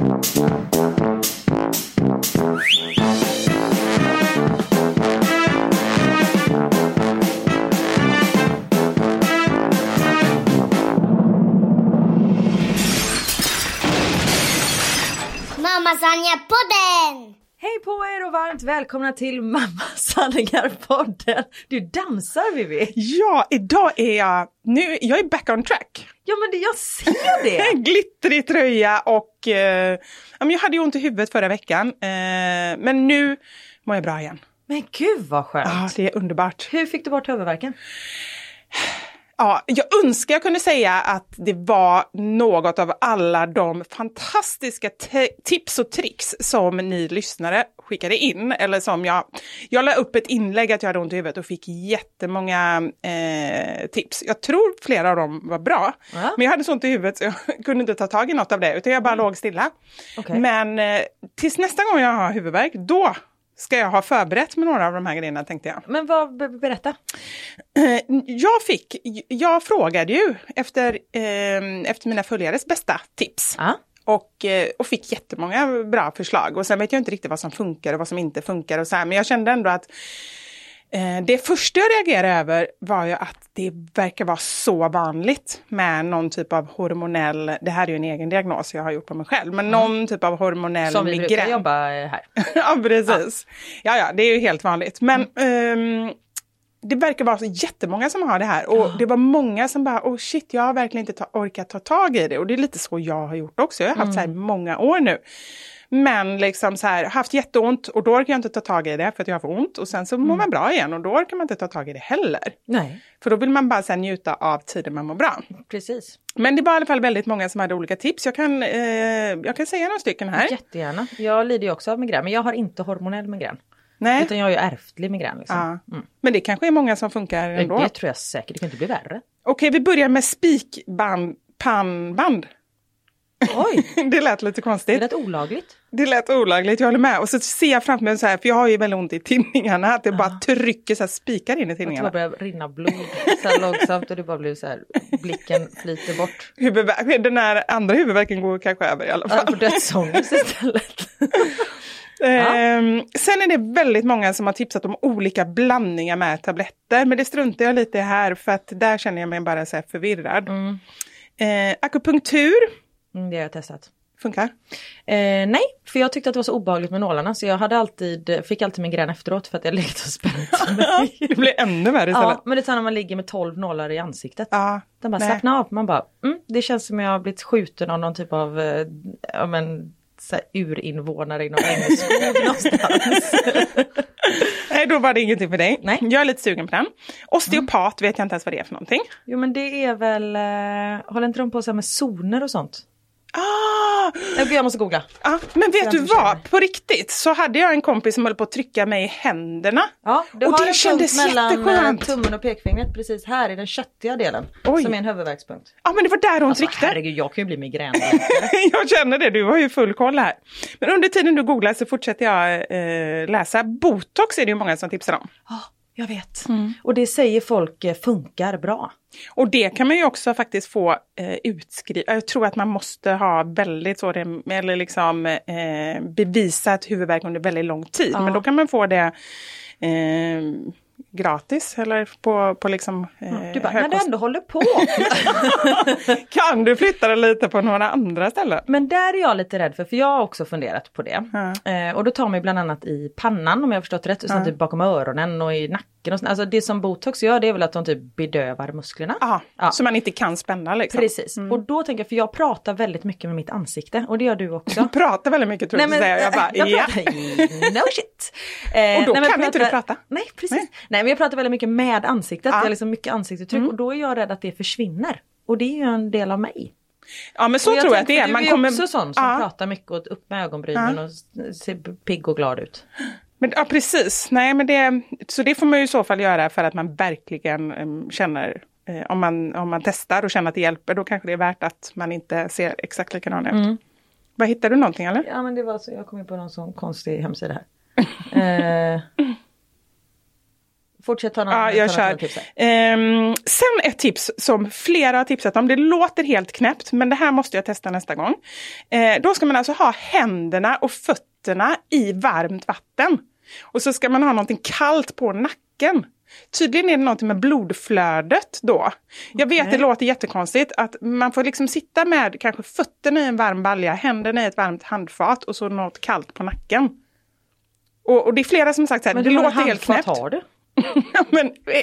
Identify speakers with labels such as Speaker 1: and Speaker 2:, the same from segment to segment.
Speaker 1: Mamma Sanja-podden!
Speaker 2: Hej på er och varmt välkomna till Mamma Sanningar-podden. Du dansar Vivi.
Speaker 3: Ja, idag är jag, nu, jag är back on track.
Speaker 2: Ja men det, jag ser det.
Speaker 3: Glittrig tröja och eh, jag hade ju ont i huvudet förra veckan. Eh, men nu mår jag bra igen.
Speaker 2: Men gud vad skönt.
Speaker 3: Ja, det är underbart.
Speaker 2: Hur fick du bort huvudvärken?
Speaker 3: Ja, jag önskar jag kunde säga att det var något av alla de fantastiska tips och tricks som ni lyssnare skickade in. Eller som jag, jag la upp ett inlägg att jag hade ont i huvudet och fick jättemånga eh, tips. Jag tror flera av dem var bra. Ja. Men jag hade så ont i huvudet så jag kunde inte ta tag i något av det utan jag bara mm. låg stilla. Okay. Men eh, tills nästa gång jag har huvudvärk, då ska jag ha förberett med några av de här grejerna tänkte jag.
Speaker 4: Men vad, berätta.
Speaker 3: Eh, jag fick, jag frågade ju efter, eh, efter mina följares bästa tips. Ah. Och, eh, och fick jättemånga bra förslag. Och sen vet jag inte riktigt vad som funkar och vad som inte funkar och så här. Men jag kände ändå att det första jag reagerade över var ju att det verkar vara så vanligt med någon typ av hormonell, det här är ju en egen diagnos jag har gjort på mig själv, men mm. någon typ av hormonell
Speaker 4: Som vi
Speaker 3: migrän.
Speaker 4: brukar jobba här.
Speaker 3: ja, precis. Ja. ja, ja, det är ju helt vanligt. Men mm. um, det verkar vara så jättemånga som har det här och det var många som bara, oh shit, jag har verkligen inte ta orkat ta tag i det och det är lite så jag har gjort också. Jag har haft mm. så här många år nu. Men liksom så här, haft jätteont och då orkar jag inte ta tag i det för att jag har för ont. Och sen så mår mm. man bra igen och då orkar man inte ta tag i det heller.
Speaker 4: Nej.
Speaker 3: För då vill man bara så njuta av tiden man mår bra.
Speaker 4: Precis.
Speaker 3: Men det var i alla fall väldigt många som hade olika tips. Jag kan, eh, jag kan säga några stycken här.
Speaker 4: Jättegärna. Jag lider ju också av migrän men jag har inte hormonell migrän.
Speaker 3: Nej.
Speaker 4: Utan jag har ju ärftlig migrän. Liksom.
Speaker 3: Ja. Mm. Men det kanske är många som funkar ändå.
Speaker 4: Det tror jag säkert, det kan inte bli värre.
Speaker 3: Okej, vi börjar med spikband, pannband.
Speaker 4: Oj!
Speaker 3: det lät lite konstigt.
Speaker 4: Det lät olagligt.
Speaker 3: Det lät olagligt, jag håller med. Och så ser jag framför mig så här, för jag har ju väldigt ont i tinningarna, att det ja. bara trycker så här spikar in i tinningarna.
Speaker 4: Att det bara börjar rinna blod så här långsamt och det bara blir så här, blicken flyter bort.
Speaker 3: Huvudvärk, den här andra huvudvärken går kanske över i alla fall.
Speaker 4: Ja, på dödsångest istället.
Speaker 3: Ehm, sen är det väldigt många som har tipsat om olika blandningar med tabletter, men det struntar jag lite i här för att där känner jag mig bara så förvirrad. Mm. Ehm, akupunktur.
Speaker 4: Mm, det har jag testat.
Speaker 3: Funkar?
Speaker 4: Eh, nej, för jag tyckte att det var så obehagligt med nålarna så jag hade alltid, fick alltid migrän efteråt för att jag legat och spänt mig.
Speaker 3: det blir ännu värre istället.
Speaker 4: Ja, men det är när man ligger med 12 nålar i ansiktet.
Speaker 3: Ja,
Speaker 4: Den bara nej. slappna av, man bara, mm, det känns som jag har blivit skjuten av någon typ av, eh, ja men så här, urinvånare i någon ängskog någonstans.
Speaker 3: Nej, då var det ingenting för dig.
Speaker 4: Nej.
Speaker 3: Jag är lite sugen på den. Osteopat mm. vet jag inte ens vad det är för någonting.
Speaker 4: Jo men det är väl, eh, håller inte de på så med zoner och sånt?
Speaker 3: Ah!
Speaker 4: Jag måste googla.
Speaker 3: Ah, men vet du vad, på riktigt så hade jag en kompis som höll på att trycka mig i händerna.
Speaker 4: Ja, du
Speaker 3: och
Speaker 4: har
Speaker 3: det
Speaker 4: en
Speaker 3: kändes
Speaker 4: punkt mellan eh,
Speaker 3: jätteskönt.
Speaker 4: tummen och pekfingret precis här i den köttiga delen.
Speaker 3: Oj.
Speaker 4: Som är en huvudvärkspunkt.
Speaker 3: Ja men det var där hon
Speaker 4: alltså,
Speaker 3: tryckte.
Speaker 4: Herregud, jag kan ju bli migrän.
Speaker 3: jag känner det, du har ju full koll här. Men under tiden du googlar så fortsätter jag eh, läsa. Botox är det ju många som tipsar om.
Speaker 4: Ja, jag vet. Mm. Och det säger folk eh, funkar bra.
Speaker 3: Och det kan man ju också faktiskt få eh, utskrivet. Jag tror att man måste ha väldigt så, eller liksom eh, bevisat huvudvärk under väldigt lång tid. Ja. Men då kan man få det eh, gratis eller på, på liksom
Speaker 4: eh, Du bara, när du ändå håller på.
Speaker 3: kan du flytta det lite på några andra ställen?
Speaker 4: Men där är jag lite rädd för, för jag har också funderat på det. Ja. Eh, och då tar man ju bland annat i pannan om jag har förstått rätt, och sen ja. typ bakom öronen och i nacken. Och alltså det som botox gör det är väl att de typ bedövar musklerna.
Speaker 3: Aha, ja, så man inte kan spänna liksom.
Speaker 4: Precis, mm. och då tänker jag, för jag pratar väldigt mycket med mitt ansikte och det gör du också.
Speaker 3: Du pratar väldigt mycket tror jag nej, men, säga. Jag bara, jag
Speaker 4: ja. Pratar, no shit.
Speaker 3: Eh, och då nej, kan pratar, inte du prata?
Speaker 4: Nej precis. Nej. nej. Men jag pratar väldigt mycket med ansiktet, ja. jag har liksom mycket ansiktsuttryck mm. och då är jag rädd att det försvinner. Och det är ju en del av mig.
Speaker 3: Ja men så jag tror jag att det är.
Speaker 4: Man du är också sån som ja. pratar mycket och upp med ögonbrynen ja. och ser pigg och glad ut.
Speaker 3: Men, ja precis, nej men det, så det får man ju i så fall göra för att man verkligen um, känner eh, om, man, om man testar och känner att det hjälper då kanske det är värt att man inte ser exakt likadan ut. Mm. Vad Hittar du någonting eller?
Speaker 4: Ja men det var så, jag kom in på någon sån konstig hemsida här. eh, Fortsätt ta någon,
Speaker 3: ja, jag kör. Um, sen ett tips som flera har tipsat om. Det låter helt knäppt men det här måste jag testa nästa gång. Uh, då ska man alltså ha händerna och fötterna i varmt vatten. Och så ska man ha någonting kallt på nacken. Tydligen är det någonting med blodflödet då. Jag vet okay. det låter jättekonstigt att man får liksom sitta med kanske fötterna i en varm balja, händerna i ett varmt handfat och så något kallt på nacken. Och, och det är flera som sagt så här,
Speaker 4: Men
Speaker 3: det låter helt knäppt.
Speaker 4: har du?
Speaker 3: men, eh,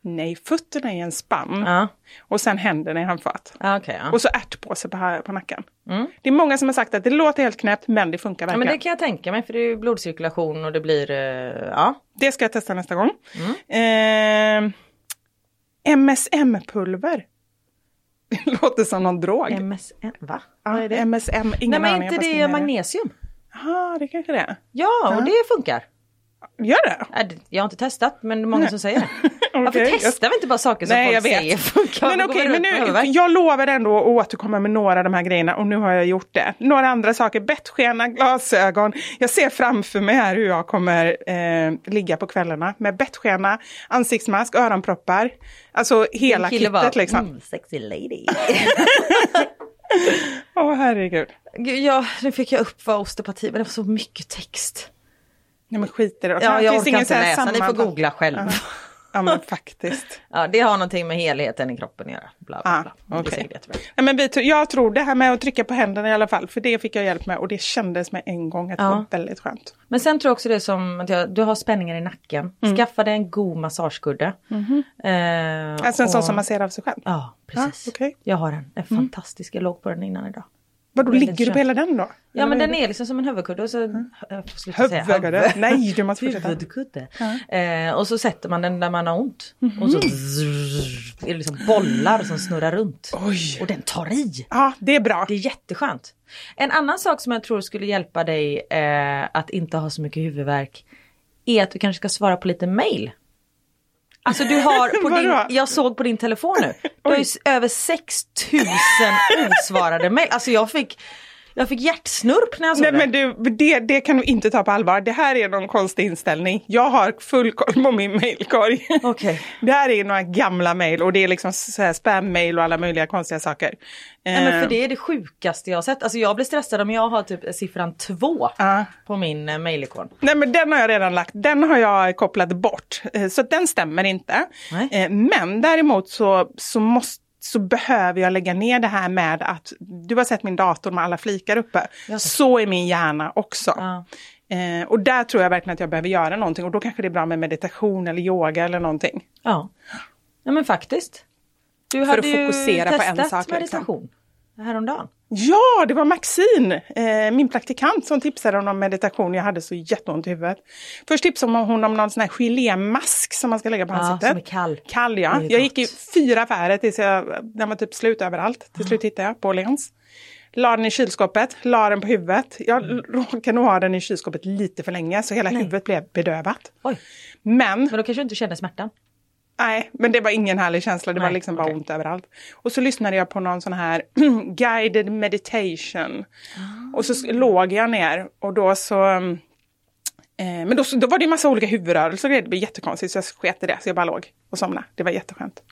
Speaker 3: nej, fötterna i en spann
Speaker 4: ja.
Speaker 3: och sen händerna i handfat.
Speaker 4: Okay, ja.
Speaker 3: Och så ärtpåse på, på nacken. Mm. Det är många som har sagt att det låter helt knäppt men det funkar verkligen.
Speaker 4: Ja, men det kan jag tänka mig för det är blodcirkulation och det blir, uh, ja.
Speaker 3: Det ska jag testa nästa gång. Mm. Eh, MSM-pulver. Det låter som någon drog.
Speaker 4: MSN, va?
Speaker 3: Ja,
Speaker 4: Vad är det?
Speaker 3: MSM, ingen
Speaker 4: Nej men inte det
Speaker 3: ner
Speaker 4: magnesium?
Speaker 3: Jaha, det kanske det är.
Speaker 4: Ja, och det funkar.
Speaker 3: Gör det?
Speaker 4: Äh, det- Jag har inte testat men det är många som säger det. Varför
Speaker 3: Okej, jag-
Speaker 4: testar vi inte bara saker som
Speaker 3: Nej,
Speaker 4: folk
Speaker 3: jag vet.
Speaker 4: säger funkar?
Speaker 3: Men
Speaker 4: Varför
Speaker 3: okej,
Speaker 4: vi
Speaker 3: men nu, jag lovar ändå att återkomma med några av de här grejerna och nu har jag gjort det. Några andra saker, bettskena, glasögon. Jag ser framför mig här hur jag kommer eh, ligga på kvällarna med bettskena, ansiktsmask, öronproppar. Alltså hela kittet
Speaker 4: bara,
Speaker 3: liksom.
Speaker 4: Mm, sexy lady.
Speaker 3: Åh herregud.
Speaker 4: Gud, ja, nu fick jag upp vad osteopati men det var så mycket text.
Speaker 3: Nej men skit i det.
Speaker 4: Ja, jag
Speaker 3: Finns
Speaker 4: orkar inte läsa, ni får googla själv.
Speaker 3: Ja. ja men faktiskt.
Speaker 4: Ja, det har någonting med helheten i kroppen att göra. Bla, bla,
Speaker 3: Ah,
Speaker 4: bla. Säkert jättebra.
Speaker 3: Nej, men vi, jag tror det här med att trycka på händerna i alla fall, för det fick jag hjälp med och det kändes med en gång att det
Speaker 4: Ja.
Speaker 3: var väldigt skönt.
Speaker 4: Men sen tror jag också det som att jag, du har spänningar i nacken.
Speaker 3: Mm.
Speaker 4: Skaffa dig en god massagekudde. Eh,
Speaker 3: Alltså en sån
Speaker 4: och-
Speaker 3: som man ser av sig själv.
Speaker 4: Ja, precis.
Speaker 3: Ah, okej.
Speaker 4: Jag har en. En fantastisk. Jag låg på den innan idag.
Speaker 3: Vadå, ligger du på hela den då?
Speaker 4: Ja men
Speaker 3: Eller
Speaker 4: den är liksom som en huvudkudde och så... Säga
Speaker 3: Huvudkudde?
Speaker 4: huvud-
Speaker 3: Nej, du måste fortsätta.
Speaker 4: Huvudkudde. Eh, och så sätter man den där man har ont. Och så är det liksom bollar som snurrar runt.
Speaker 3: Oj.
Speaker 4: Och den tar i.
Speaker 3: Ja, det är bra.
Speaker 4: Det är jätteskönt. En annan sak som jag tror skulle hjälpa dig eh, att inte ha så mycket huvudvärk är att du kanske ska svara på lite mail. Alltså du har på din, jag såg på din telefon nu, du har ju över 6000 osvarade mail. Alltså jag fick, jag fick hjärtsnurp när jag såg
Speaker 3: Nej
Speaker 4: det.
Speaker 3: men du, det, det kan du inte ta på allvar. Det här är någon konstig inställning. Jag har full koll på min mailkorg.
Speaker 4: Okej.
Speaker 3: Det här är några gamla mail och det är liksom spam-mail och alla möjliga konstiga saker.
Speaker 4: Nej, men
Speaker 3: Eh,
Speaker 4: för det är det sjukaste jag har sett. Alltså jag blir stressad om jag har typ siffran 2
Speaker 3: Ja.
Speaker 4: på min eh, mailikon.
Speaker 3: Nej men den har jag redan lagt, den har jag kopplat bort. Eh, Så den stämmer inte.
Speaker 4: Nej.
Speaker 3: Eh, Men däremot så, så, måste, så behöver jag lägga ner det här med att, du har sett min dator med alla flikar uppe. Så är min hjärna också.
Speaker 4: Ja.
Speaker 3: Eh, och där tror jag verkligen att jag behöver göra någonting och då kanske det är bra med meditation eller yoga eller någonting.
Speaker 4: Ja. ja men faktiskt. Du
Speaker 3: För
Speaker 4: hade
Speaker 3: att
Speaker 4: ju
Speaker 3: fokusera på en
Speaker 4: testat
Speaker 3: sak, liksom.
Speaker 4: Häromdagen.
Speaker 3: Ja, det var Maxine, eh, min praktikant, som tipsade om någon meditation. Jag hade så jätteont i huvudet. Först tipsade hon om någon sån här gelémask som man ska lägga på
Speaker 4: Ja,
Speaker 3: ansiktet.
Speaker 4: som är kall.
Speaker 3: Kall ja. Jag gick i fyra affärer tills jag, den var typ slut överallt. Till slut hittade jag på Åhléns. La den i kylskåpet, la den på huvudet. Jag
Speaker 4: Mm.
Speaker 3: råkade nog ha den i kylskåpet lite för länge så hela huvudet blev bedövat.
Speaker 4: Oj,
Speaker 3: Men
Speaker 4: men då kanske du inte kände smärtan?
Speaker 3: Nej, men det var ingen härlig känsla. Det var
Speaker 4: Nej,
Speaker 3: liksom bara
Speaker 4: okej.
Speaker 3: ont överallt. Och så lyssnade jag på någon sån här guided meditation. Och så låg jag ner och då så... um, Eh, men då, då var det ju massa olika huvudrörelser och grejer. Det blev jättekonstigt så jag sket i det. Så jag bara låg och somnade. Det var jätteskönt.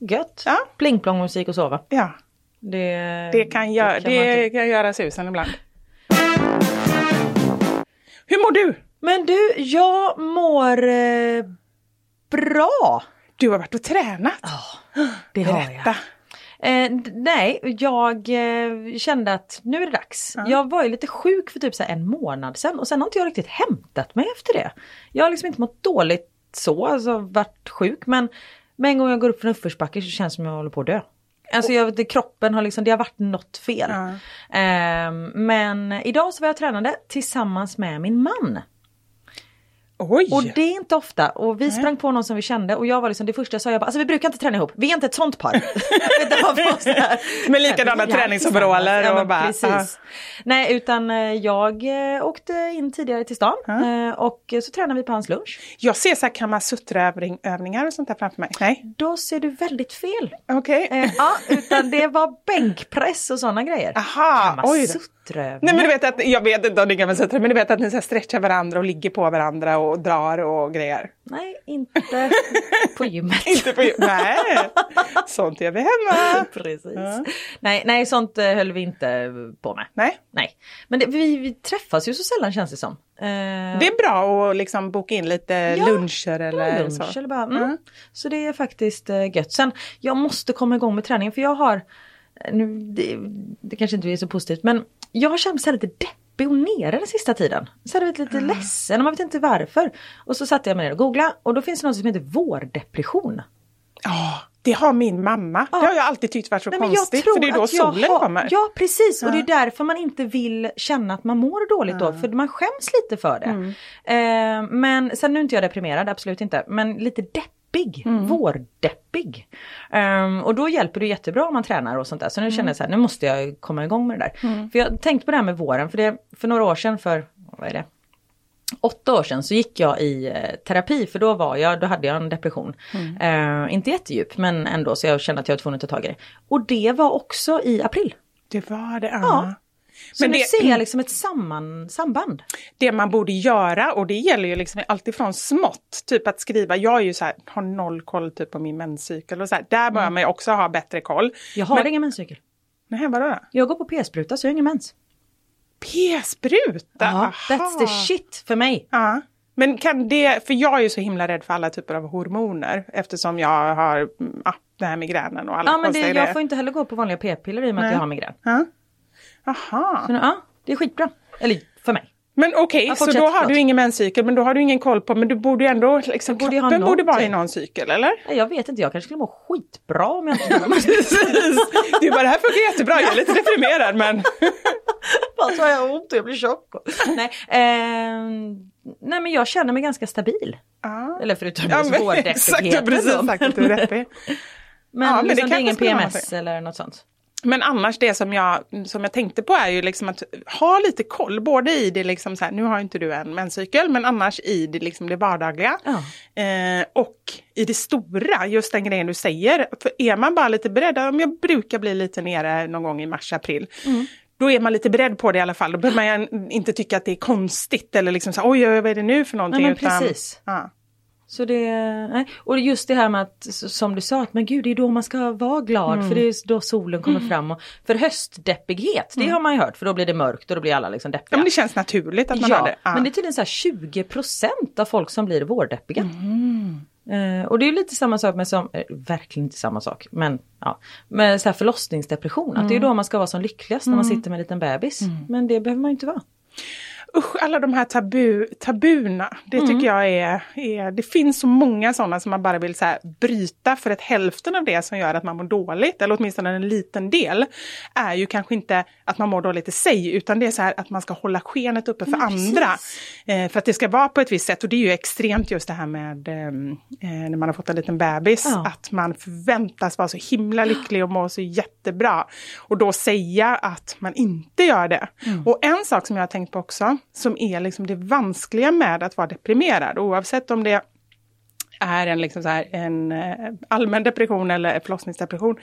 Speaker 4: Gött.
Speaker 3: Ja.
Speaker 4: Pling plong musik och sova.
Speaker 3: Ja,
Speaker 4: Det,
Speaker 3: det kan, gö-
Speaker 4: kan man
Speaker 3: det kan göra susen ibland. Hur mår du?
Speaker 4: Men du, jag mår eh, bra.
Speaker 3: Du har varit och tränat.
Speaker 4: Det har
Speaker 3: Berätta.
Speaker 4: jag. Eh, nej, jag eh, kände att nu är det dags. Jag var ju lite sjuk för typ så en månad sedan och sen har inte jag riktigt hämtat mig efter det. Jag har liksom inte mått dåligt så, alltså varit sjuk men med en gång jag går upp för en uppförsbacke så känns det som jag håller på att dö. Alltså jag, det, kroppen har liksom, det har varit något fel.
Speaker 3: Ja.
Speaker 4: Ehm, men idag så var jag tränade tillsammans med min man.
Speaker 3: Oj!
Speaker 4: Och det är inte ofta. Och vi sprang på någon som vi kände och jag var liksom det första jag sa, jag bara, alltså vi brukar inte träna ihop, vi är inte ett sånt par.
Speaker 3: Med likadana
Speaker 4: är
Speaker 3: träningsoveraller
Speaker 4: ja,
Speaker 3: och bara,
Speaker 4: Precis. Nej utan eh, jag eh, åkte in tidigare till stan eh, och så tränade vi på hans lunch.
Speaker 3: Jag ser så här kamasutra-övningar och sånt där framför mig. Nej,
Speaker 4: Då ser du väldigt fel.
Speaker 3: okej.
Speaker 4: Eh, ja, utan det var bänkpress och sådana grejer.
Speaker 3: Aha, oj
Speaker 4: Kamasutraövningar.
Speaker 3: Nej men du vet att, jag vet inte om det är kamasutra, men du vet att ni så stretchar varandra och ligger på varandra och drar och grejer.
Speaker 4: Nej, inte på gymmet.
Speaker 3: Inte på Nej, sånt gör vi hemma.
Speaker 4: Precis. Nej, nej, sånt eh, höll vi inte på med.
Speaker 3: Nej,
Speaker 4: Nej, men det, vi, vi träffas ju så sällan känns det som. Eh,
Speaker 3: det är bra att liksom boka in lite
Speaker 4: Ja,
Speaker 3: luncher eller
Speaker 4: lunch
Speaker 3: så.
Speaker 4: eller bara, mm. Så det är faktiskt eh, gött. Sen, jag måste komma igång med träningen för jag har, nu, det, det kanske inte är så positivt, men jag har känt mig lite deppig och nere den sista tiden. Så vet, lite ledsen och man vet inte varför. Och så satte jag mig ner och googlade och då finns det något som heter vårdepression.
Speaker 3: Ja, det har min mamma. Det har jag alltid tyckt varit så
Speaker 4: Nej, jag
Speaker 3: konstigt, för det är då
Speaker 4: jag
Speaker 3: solen
Speaker 4: har-
Speaker 3: kommer.
Speaker 4: Ja precis och det är därför man inte vill känna att man mår dåligt då för man skäms lite för det.
Speaker 3: Mm.
Speaker 4: Eh, men sen nu är inte jag deprimerad, absolut inte. Men lite deppig deppig, vårdeppig. Ehm, och då hjälper det jättebra om man tränar och sånt där. Så nu känner jag så här, nu måste jag komma igång med det där. För jag tänkte på det här med våren, för, det, för några år sedan, för vad är det? Åtta år sedan så gick jag i eh, terapi för då var jag, då hade jag en depression. Eh, inte jättedjup men ändå så jag kände att jag var tvungen att ta tag i det. Och det var också i april.
Speaker 3: Det var det, ja.
Speaker 4: Ja.
Speaker 3: Men
Speaker 4: nu
Speaker 3: det-
Speaker 4: ser jag liksom ett samman, samband.
Speaker 3: det man borde göra och det gäller ju liksom alltifrån smått. Typ att skriva, jag är ju så här, har noll koll typ på min menscykel och så här. Där bör man ju också ha bättre koll.
Speaker 4: Jag har
Speaker 3: Men-
Speaker 4: ingen menscykel.
Speaker 3: Nej, vadå då?
Speaker 4: Jag går på p-spruta så jag har ingen mens.
Speaker 3: P-spruta?
Speaker 4: Ja, that's the shit för mig.
Speaker 3: Ja. Men kan det, för jag är ju så himla rädd för alla typer av hormoner eftersom jag har mm, ja, den här migränen och alla
Speaker 4: Ja men det, jag får inte heller gå på vanliga p-piller i och med att
Speaker 3: Nej.
Speaker 4: jag har migrän.
Speaker 3: Ja. Aha.
Speaker 4: Så, ja, det är skitbra. Eller för mig.
Speaker 3: Men okej,
Speaker 4: Ja,
Speaker 3: så då har du ingen menscykel men då har du ingen koll på, men du borde ju ändå, liksom,
Speaker 4: Jag borde
Speaker 3: kroppen borde vara i någon cykel eller?
Speaker 4: Nej, Jag vet inte, jag kanske skulle må skitbra om jag inte tog
Speaker 3: Du bara, det här funkar jättebra, jag är lite deprimerad men...
Speaker 4: Bara så har jag ont och jag blir tjock. nej, ehm, nej men jag känner mig ganska stabil.
Speaker 3: Ja.
Speaker 4: Eller förutom
Speaker 3: Ja,
Speaker 4: ja,
Speaker 3: men, exakt, precis sagt att du är deppig.
Speaker 4: Men,
Speaker 3: Ja, men det
Speaker 4: liksom, det, är ingen PMS eller något sånt.
Speaker 3: Men annars det som jag, som jag tänkte på är ju liksom att ha lite koll, både i det liksom så här, nu har inte du en menscykel, men annars i det, liksom det vardagliga.
Speaker 4: Ja.
Speaker 3: Eh, och i det stora, just den grejen du säger. För är man bara lite beredd, om jag brukar bli lite nere någon gång i mars, april.
Speaker 4: Mm.
Speaker 3: Då är man lite beredd på det i alla fall. Då behöver man inte tycka att det är konstigt eller liksom så oj, oj, vad är det nu för någonting?
Speaker 4: Nej, men
Speaker 3: utan,
Speaker 4: precis.
Speaker 3: Ja.
Speaker 4: Så det, nej. Och just det här med att, som du sa, att men gud det är då man ska vara glad
Speaker 3: Mm.
Speaker 4: för det är då solen kommer fram. Och, för höstdeppighet, det har man ju hört för då blir det mörkt och då blir alla liksom deppiga.
Speaker 3: ja, men det känns naturligt att man
Speaker 4: ja,
Speaker 3: har det. Ja.
Speaker 4: men det är tydligen så här 20% av folk som blir vårdeppiga.
Speaker 3: Mm.
Speaker 4: Eh, och det är lite samma sak med som, eh, verkligen inte samma sak, men ja, med så här förlossningsdepression. Att det är
Speaker 3: Mm.
Speaker 4: då man ska vara som lyckligast när man sitter med en liten bebis. Men det behöver man ju inte vara.
Speaker 3: Usch, alla de här tabu, tabuna, det
Speaker 4: Mm.
Speaker 3: tycker jag är, är... Det finns så många sådana som man bara vill så här, bryta för att hälften av det som gör att man mår dåligt, eller åtminstone en liten del, är ju kanske inte att man mår dåligt i sig, utan det är så här att man ska hålla skenet uppe för andra. Eh, för att det ska vara på ett visst sätt, och det är ju extremt just det här med ehm, eh, när man har fått en liten bebis,
Speaker 4: Ja.
Speaker 3: att man förväntas vara så himla lycklig och må så jättebra. Och då säga att man inte gör det.
Speaker 4: Mm.
Speaker 3: Och en sak som jag har tänkt på också, som är liksom det vanskliga med att vara deprimerad, oavsett om det är en, liksom så här, en eh, allmän depression eller förlossningsdepression,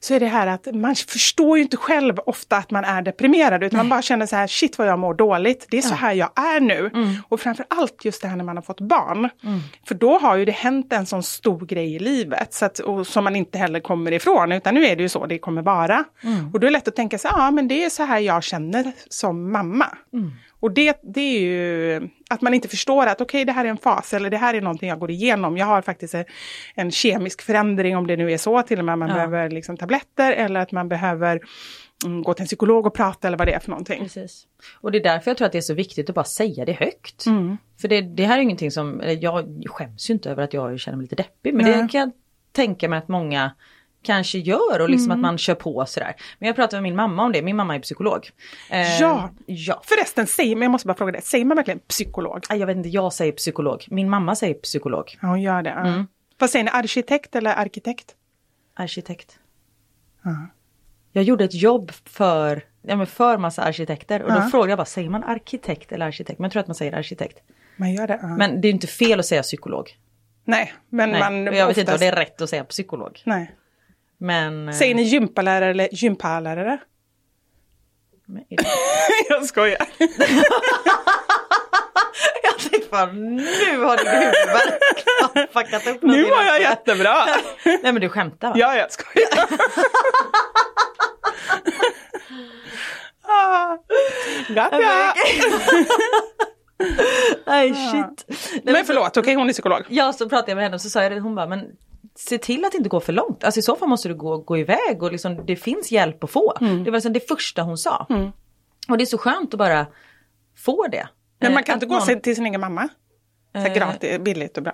Speaker 3: så är det här att man förstår ju inte själv ofta att man är deprimerad, utan man bara känner så här, shit vad jag mår dåligt, det är så här jag är nu. Och framför allt just det här när man har fått barn. För då har ju det hänt en sån stor grej i livet, så att, och som man inte heller kommer ifrån, utan nu är det ju så det kommer vara. Och då är det lätt att tänka sig, ja men det är så här jag känner som mamma. Och det, det är ju att man inte förstår att okej, det här är en fas eller det här är någonting jag går igenom. Jag har faktiskt en, en kemisk förändring om det nu är så, till och med man
Speaker 4: Ja.
Speaker 3: behöver liksom tabletter eller att man behöver mm, gå till en psykolog och prata eller vad det är för någonting.
Speaker 4: Precis. Och det är därför jag tror att det är så viktigt att bara säga det högt.
Speaker 3: Mm.
Speaker 4: För det, det här är ingenting som, jag skäms ju inte över att jag känner mig lite deppig. Men
Speaker 3: Nej.
Speaker 4: det kan jag tänka mig att många kanske gör och liksom
Speaker 3: Mm.
Speaker 4: att man kör på sådär. Men jag pratade med min mamma om det, min mamma är psykolog. Eh,
Speaker 3: Ja.
Speaker 4: ja.
Speaker 3: Förresten, säger, men jag måste bara fråga det, säger man verkligen psykolog?
Speaker 4: Jag vet inte, jag säger psykolog. Min mamma säger psykolog.
Speaker 3: Ja, hon gör det. Ja.
Speaker 4: Mm.
Speaker 3: Vad säger ni, arkitekt eller arkitekt?
Speaker 4: Arkitekt. Jag gjorde ett jobb för, ja, men för massa arkitekter och då
Speaker 3: Ja.
Speaker 4: frågade jag bara, säger man arkitekt eller arkitekt? Men jag tror att man säger arkitekt.
Speaker 3: Man gör det. Ja.
Speaker 4: Men det är inte fel att säga psykolog.
Speaker 3: Nej, men
Speaker 4: Nej,
Speaker 3: man...
Speaker 4: jag vet inte om
Speaker 3: oftast-
Speaker 4: det är rätt att säga psykolog.
Speaker 3: Nej.
Speaker 4: Men... eh,
Speaker 3: Säger ni gympalärare eller gympalärare?
Speaker 4: men-
Speaker 3: jag skojar.
Speaker 4: jag tänkte fan, nu har din huvud verkligen fuckat upp
Speaker 3: Nu var jag jättebra.
Speaker 4: Nej men du skämtar va?
Speaker 3: Ja, jag skojar. ah, gotcha.
Speaker 4: Nej shit. Nej,
Speaker 3: Men förlåt, okej hon är psykolog.
Speaker 4: Ja så pratade jag med henne och så sa jag det, hon bara men se till att inte går för långt. Alltså i så fall måste du gå, gå iväg och liksom, det finns hjälp att få.
Speaker 3: Mm.
Speaker 4: Det var liksom det första hon sa. Och det är så skönt att bara få det.
Speaker 3: Men
Speaker 4: Eh,
Speaker 3: man kan
Speaker 4: att
Speaker 3: inte gå
Speaker 4: någon-
Speaker 3: till sin egen mamma. Så
Speaker 4: Eh.
Speaker 3: gratis, billigt och bra.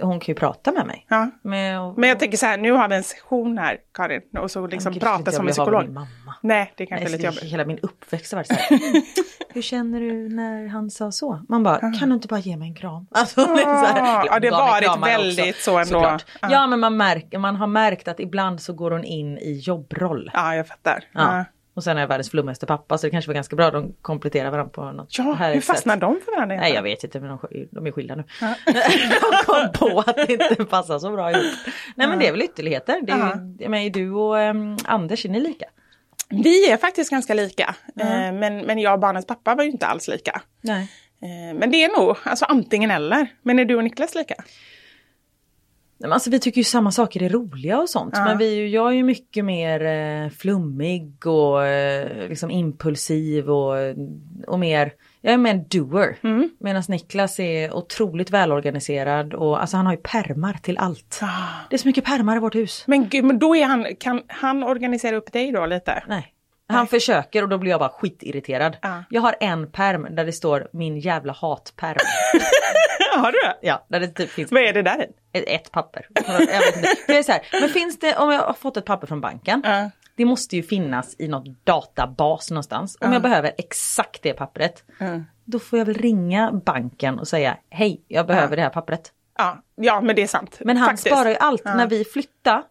Speaker 4: Hon kan ju prata med mig.
Speaker 3: Ja.
Speaker 4: Med, och,
Speaker 3: Men jag tänker så här, nu har vi en session här Karin och så liksom
Speaker 4: gud,
Speaker 3: prata som en psykolog.
Speaker 4: min mamma.
Speaker 3: Nej, det kanske
Speaker 4: Nej,
Speaker 3: är lite jobbigt.
Speaker 4: hela min uppväxt har varit så här. Hur känner du när han sa så? Man bara, kan du inte bara ge mig en kram? Alltså, det är så här,
Speaker 3: ja, det har varit väldigt så ändå.
Speaker 4: såklart.
Speaker 3: Ja.
Speaker 4: Ja, men man, märker, man har märkt att ibland så går hon in i jobbroll.
Speaker 3: Ja, jag fattar.
Speaker 4: Ja.
Speaker 3: Ja.
Speaker 4: Och sen är jag världens flummigaste pappa så det kanske var ganska bra. De kompletterar varandra på något
Speaker 3: Ja, hur fastnar de för varandra?
Speaker 4: Nej jag vet inte men de, de är skilda nu. de kom på att det inte passar så bra ihop. Nej men det är väl ytterligheter. Det är,
Speaker 3: Ja.
Speaker 4: jag menar, du och um, Anders, är ni lika?
Speaker 3: Vi är faktiskt ganska lika. Eh, men, men jag och barnens pappa var ju inte alls lika.
Speaker 4: Nej.
Speaker 3: Eh, men det är nog alltså antingen eller. Men är du och Niklas lika?
Speaker 4: Nej, men Alltså vi tycker ju samma saker är roliga och sånt.
Speaker 3: Ja.
Speaker 4: Men vi, jag är ju mycket mer eh, flummig och eh, liksom impulsiv och, och mer, jag är mer en doer.
Speaker 3: Mm.
Speaker 4: Medan Niklas är otroligt välorganiserad och alltså han har ju permar till allt. Det är så mycket permar i vårt hus.
Speaker 3: Men gud, men då är han, kan han organisera upp dig då lite?
Speaker 4: Nej. Han försöker och då blir jag bara skitirriterad.
Speaker 3: Ja.
Speaker 4: Jag har en perm där det står min jävla hatperm.
Speaker 3: Har du det?
Speaker 4: ja, där det typ finns
Speaker 3: Vad är det där
Speaker 4: ett, ett papper. Jag vet inte. Det är så här, men finns det, om jag har fått ett papper från banken.
Speaker 3: Ja.
Speaker 4: Det måste ju finnas i något databas någonstans. Om jag behöver exakt det pappret. Då får jag väl ringa banken och säga hej, jag behöver det här pappret.
Speaker 3: Ja, ja, men det är sant.
Speaker 4: Men han
Speaker 3: Faktiskt.
Speaker 4: sparar ju allt. När vi flyttade,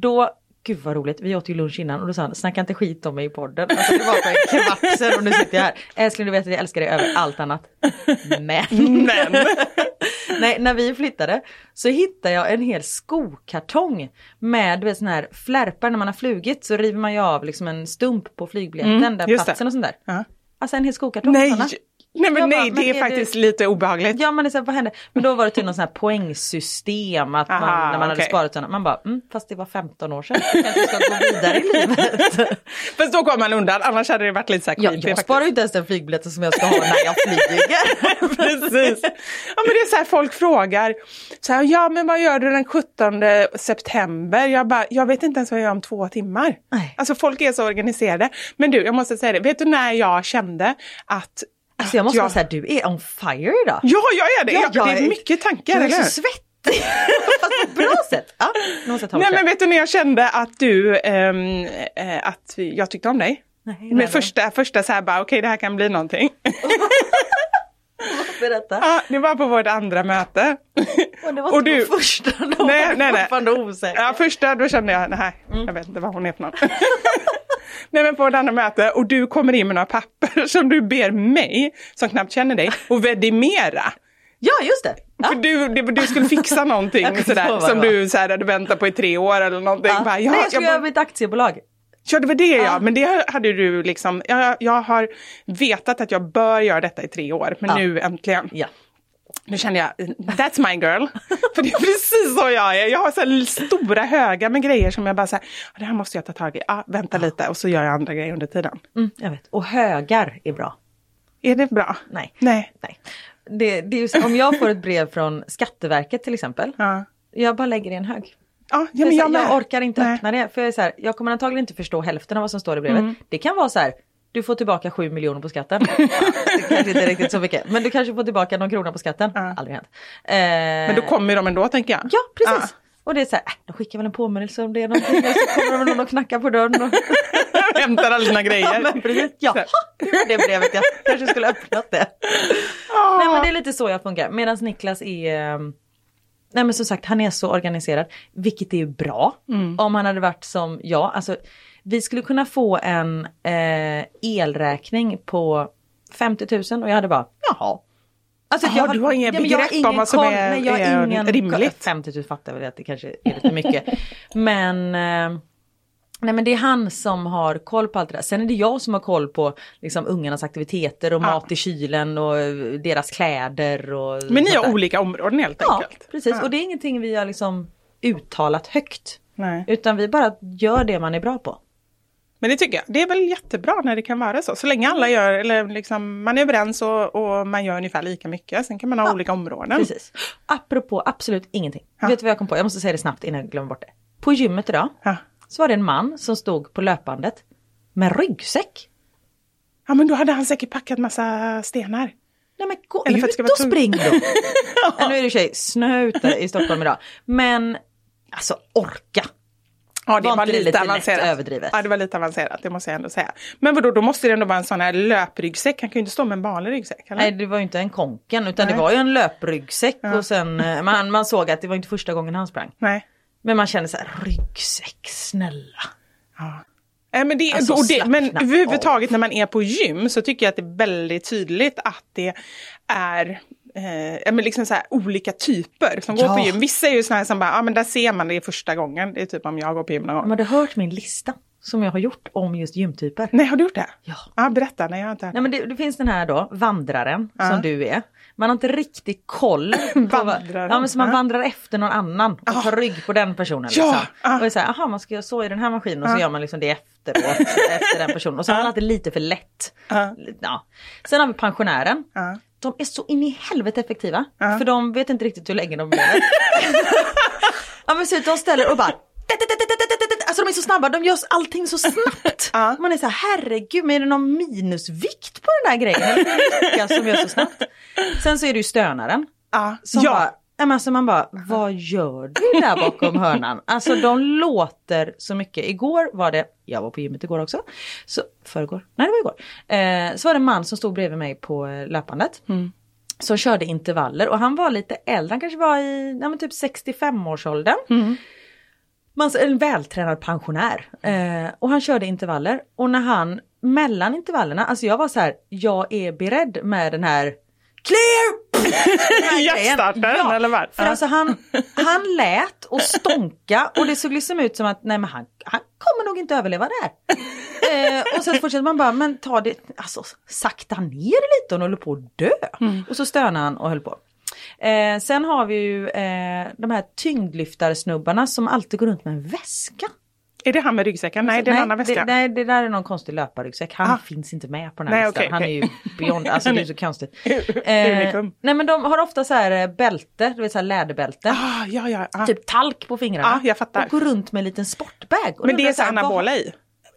Speaker 4: då Gud vad roligt, vi åt ju lunch innan och då sa han snacka inte skit om mig i podden. Alltså det var för en kvart sedan och nu sitter jag här. Älskling du vet att jag älskar dig över allt annat. Men.
Speaker 3: Men.
Speaker 4: Nej, när vi flyttade så hittade jag en hel skokartong med du vet sån här flärpar när man har flugit så river man ju av liksom en stump på flygbiljetten
Speaker 3: Mm,
Speaker 4: där
Speaker 3: just det.
Speaker 4: platsen och sånt där.
Speaker 3: Ja.
Speaker 4: Alltså en hel skokartong.
Speaker 3: Nej. Nej men
Speaker 4: Jag bara,
Speaker 3: nej,
Speaker 4: men
Speaker 3: det är,
Speaker 4: är
Speaker 3: faktiskt
Speaker 4: du-
Speaker 3: lite obehagligt.
Speaker 4: Ja men det är så här, vad hände? Men då var det till någon sån här poängsystem att man,
Speaker 3: Aha,
Speaker 4: när man hade
Speaker 3: okej.
Speaker 4: sparat sådana, man bara, mm, fast det var 15 år sedan, jag kanske ska gå vidare i livet.
Speaker 3: Fast då kommer man undan, annars hade det varit lite så här
Speaker 4: Ja, jag sparar ju inte ens den flygbiljetten som jag ska ha när jag flyger.
Speaker 3: Precis. Ja men det är så här folk frågar, så här, ja men vad gör du den 17 september? Jag bara, jag vet inte ens vad jag gör om två timmar.
Speaker 4: Nej.
Speaker 3: Alltså folk är så organiserade. Men du, jag måste säga det, vet du när jag kände att
Speaker 4: Alltså jag måste vara såhär, du är on fire idag.
Speaker 3: Ja, jag är det!
Speaker 4: Ja,
Speaker 3: jag, det är mycket tankar,
Speaker 4: Jag är så svettig. Fast på ett bra sätt. Ja,
Speaker 3: Nej men vet du när jag kände att du, ehm, eh, att jag tyckte om dig?
Speaker 4: Nej,
Speaker 3: Men
Speaker 4: nej,
Speaker 3: första, första så här bara, okej det här kan bli någonting.
Speaker 4: Berätta.
Speaker 3: ja, det var på vårt andra möte.
Speaker 4: Och det var
Speaker 3: Och
Speaker 4: inte
Speaker 3: du-
Speaker 4: på första, då
Speaker 3: Nej,
Speaker 4: var
Speaker 3: nej, nej.
Speaker 4: fortfarande osäker.
Speaker 3: Ja, första då kände jag, nej,
Speaker 4: Mm.
Speaker 3: jag vet inte vad hon är för någon. Nej men på ett annat möte och du kommer in med några papper som du ber mig, som knappt känner dig, att vidimera.
Speaker 4: Ja, just det. Ja.
Speaker 3: För du, du, du skulle fixa någonting sådär, som du så här, hade väntat på i tre år eller någonting.
Speaker 4: Ja.
Speaker 3: Bara, ja,
Speaker 4: Nej, jag skulle
Speaker 3: jag
Speaker 4: göra
Speaker 3: bara,
Speaker 4: mitt aktiebolag.
Speaker 3: ja det var det ja, men det hade du liksom, jag, jag har vetat att jag bör göra detta i tre år, men nu äntligen. Nu känner jag, that's my girl. För det är precis så jag är. Jag har så här stora högar med grejer som jag bara säger, det här måste jag ta tag i. Ah, vänta lite och så gör jag andra grejer under tiden.
Speaker 4: Mm, jag vet. Och högar är bra.
Speaker 3: Är det bra?
Speaker 4: Nej.
Speaker 3: Nej.
Speaker 4: Nej. Det, det är så, om jag får ett brev från Skatteverket till exempel.
Speaker 3: Ja.
Speaker 4: Jag bara lägger det i en hög.
Speaker 3: Ja, ja, men
Speaker 4: jag,
Speaker 3: jag,
Speaker 4: jag orkar inte
Speaker 3: Nej.
Speaker 4: öppna det. För jag, är så här, jag kommer antagligen inte förstå hälften av vad som står i brevet.
Speaker 3: Mm.
Speaker 4: Det kan vara så här, du får tillbaka 7 miljoner på skatten. ja, det kanske inte är riktigt så mycket. Men du kanske får tillbaka någon krona på skatten. Aldrig hänt. Eh,
Speaker 3: Men då kommer de ändå tänker jag.
Speaker 4: Ja, precis. Och det är så här, äh, de skickar väl en påminnelse om det är någonting. Och så kommer de någon och knackar på dörren. Och...
Speaker 3: Hämtar alla sina grejer.
Speaker 4: Ja, men precis. Ja, det brevet jag kanske skulle öppnat det. Nej men det är lite så jag funkar. Medan Niklas är eh, Nej men som sagt han är så organiserad. Vilket är ju bra. Om han hade varit som jag. Alltså, vi skulle kunna få en eh, elräkning på 50 000 och jag hade bara jaha. Alltså,
Speaker 3: Jaha, du har inget
Speaker 4: men jag
Speaker 3: begrepp
Speaker 4: ingen
Speaker 3: om vad som är-
Speaker 4: Nej, jag har
Speaker 3: är
Speaker 4: ingen
Speaker 3: rimligt.
Speaker 4: 50 000 fattar jag väl att det kanske är lite mycket. men eh, Nej men det är han som har koll på allt det där. Sen är det jag som har koll på liksom, ungarnas aktiviteter och
Speaker 3: Ja.
Speaker 4: mat i kylen och eh, deras kläder. Och
Speaker 3: Men ni har olika områden helt
Speaker 4: Ja,
Speaker 3: enkelt.
Speaker 4: precis.
Speaker 3: Ja.
Speaker 4: Och det är ingenting vi har liksom uttalat högt.
Speaker 3: Nej.
Speaker 4: Utan vi bara gör det man är bra på.
Speaker 3: Men det tycker jag, det är väl jättebra när det kan vara så. Så länge alla gör, eller liksom, man är överens och, och man gör ungefär lika mycket. Sen kan man ha olika områden.
Speaker 4: Precis. Apropå absolut ingenting.
Speaker 3: Ja.
Speaker 4: Vet du vad jag kom på? Jag måste säga det snabbt innan jag glömmer bort det. På gymmet idag
Speaker 3: Ja.
Speaker 4: så var det en man som stod på löpbandet med ryggsäck.
Speaker 3: ja men då hade han säkert packat massa stenar.
Speaker 4: Nej men gå
Speaker 3: Eller
Speaker 4: ut och spring då! ja, nu är det i och för sig snö ute i Stockholm idag. Men alltså orka!
Speaker 3: Ja, det
Speaker 4: Var
Speaker 3: var, lite,
Speaker 4: lite
Speaker 3: avancerat.
Speaker 4: överdrivet?
Speaker 3: Ja, det var lite avancerat, det måste jag ändå säga. Men vadå, då måste det ändå vara en sån här löpryggsäck. Han kan ju inte stå med en vanlig ryggsäck, eller?
Speaker 4: Nej det var ju inte en konken utan
Speaker 3: Nej.
Speaker 4: det var ju en löpryggsäck och sen eh, man, man såg att det var inte första gången han sprang.
Speaker 3: Nej.
Speaker 4: Men man kände så här, ryggsäck, snälla.
Speaker 3: Nej, men, det,
Speaker 4: Alltså,
Speaker 3: det, men överhuvudtaget när man är på gym så tycker jag att det är väldigt tydligt att det är eh, men liksom så här, olika typer som går
Speaker 4: Ja.
Speaker 3: på gym. Vissa är ju här som bara, ja men där ser man det första gången. Det är typ om jag går på gym någon gång.
Speaker 4: Men du har hört min lista som jag har gjort om just gymtyper?
Speaker 3: Nej, har du gjort det?
Speaker 4: Ja.
Speaker 3: Ja, berätta. Nej, jag har inte hört
Speaker 4: Nej men det, det finns den här då, vandraren
Speaker 3: Ja.
Speaker 4: som du är. Man har inte riktigt koll.
Speaker 3: Vandraren,
Speaker 4: ja men så man
Speaker 3: ja.
Speaker 4: vandrar efter någon annan och tar rygg på den personen.
Speaker 3: Ja,
Speaker 4: Liksom.
Speaker 3: ja.
Speaker 4: Och det är så här, aha man ska göra så i den här maskinen och så
Speaker 3: Ja.
Speaker 4: gör man liksom det efteråt efter den personen. Och så har man alltid lite för lätt.
Speaker 3: Ja.
Speaker 4: Sen har vi pensionären. De är så in i helvete effektiva.
Speaker 3: Ja.
Speaker 4: För de vet inte riktigt hur länge de lever. ja men så de ställer och bara Alltså de är så snabba, de gör allting så snabbt.
Speaker 3: Ja.
Speaker 4: Man är så här, herregud, men är det någon minusvikt på den här grejen? Som gör så snabbt? Sen så är det ju stönaren.
Speaker 3: Ja.
Speaker 4: Som
Speaker 3: ja.
Speaker 4: bara, men alltså man bara, vad gör du där bakom hörnan? Alltså de låter så mycket. Igår var det, jag var på gymmet igår också, så förrgår, nej det var igår. Eh, så var det en man som stod bredvid mig på eh, löpandet. Som körde intervaller och han var lite äldre, han kanske var i ja, typ 65-årsåldern. Man, en vältränad pensionär. Eh, och han körde intervaller och när han mellan intervallerna, alltså jag var så här, jag är beredd med den här clear!
Speaker 3: Hjärtstartaren, eller vad?
Speaker 4: För
Speaker 3: Ja.
Speaker 4: alltså han, han lät och stånka och det såg liksom ut som att nej men han, han kommer nog inte överleva det här. eh, och sen fortsätter man bara, men ta det, alltså sakta ner lite och håller på att dö. Och så stönade han och höll på. Eh, sen har vi ju eh, de här tyngdlyftarsnubbarna som alltid går runt med en väska.
Speaker 3: Är det han med ryggsäcken? Nej, det är en annan väska.
Speaker 4: Det, nej, det där är någon konstig löparryggsäck. Han
Speaker 3: Ah.
Speaker 4: finns inte med på den här
Speaker 3: Nej,
Speaker 4: listan.
Speaker 3: okej,
Speaker 4: Han är
Speaker 3: okej.
Speaker 4: ju beyond, alltså det är så konstigt.
Speaker 3: Unikum.
Speaker 4: nej men de har ofta så här eh, bälte, du vet så här läderbälte.
Speaker 3: Ah, ja, ja. Ah.
Speaker 4: Typ talk på fingrarna.
Speaker 3: Ja, jag fattar.
Speaker 4: Och går runt med en liten sportbag.
Speaker 3: Men det är
Speaker 4: så här,
Speaker 3: anabola i?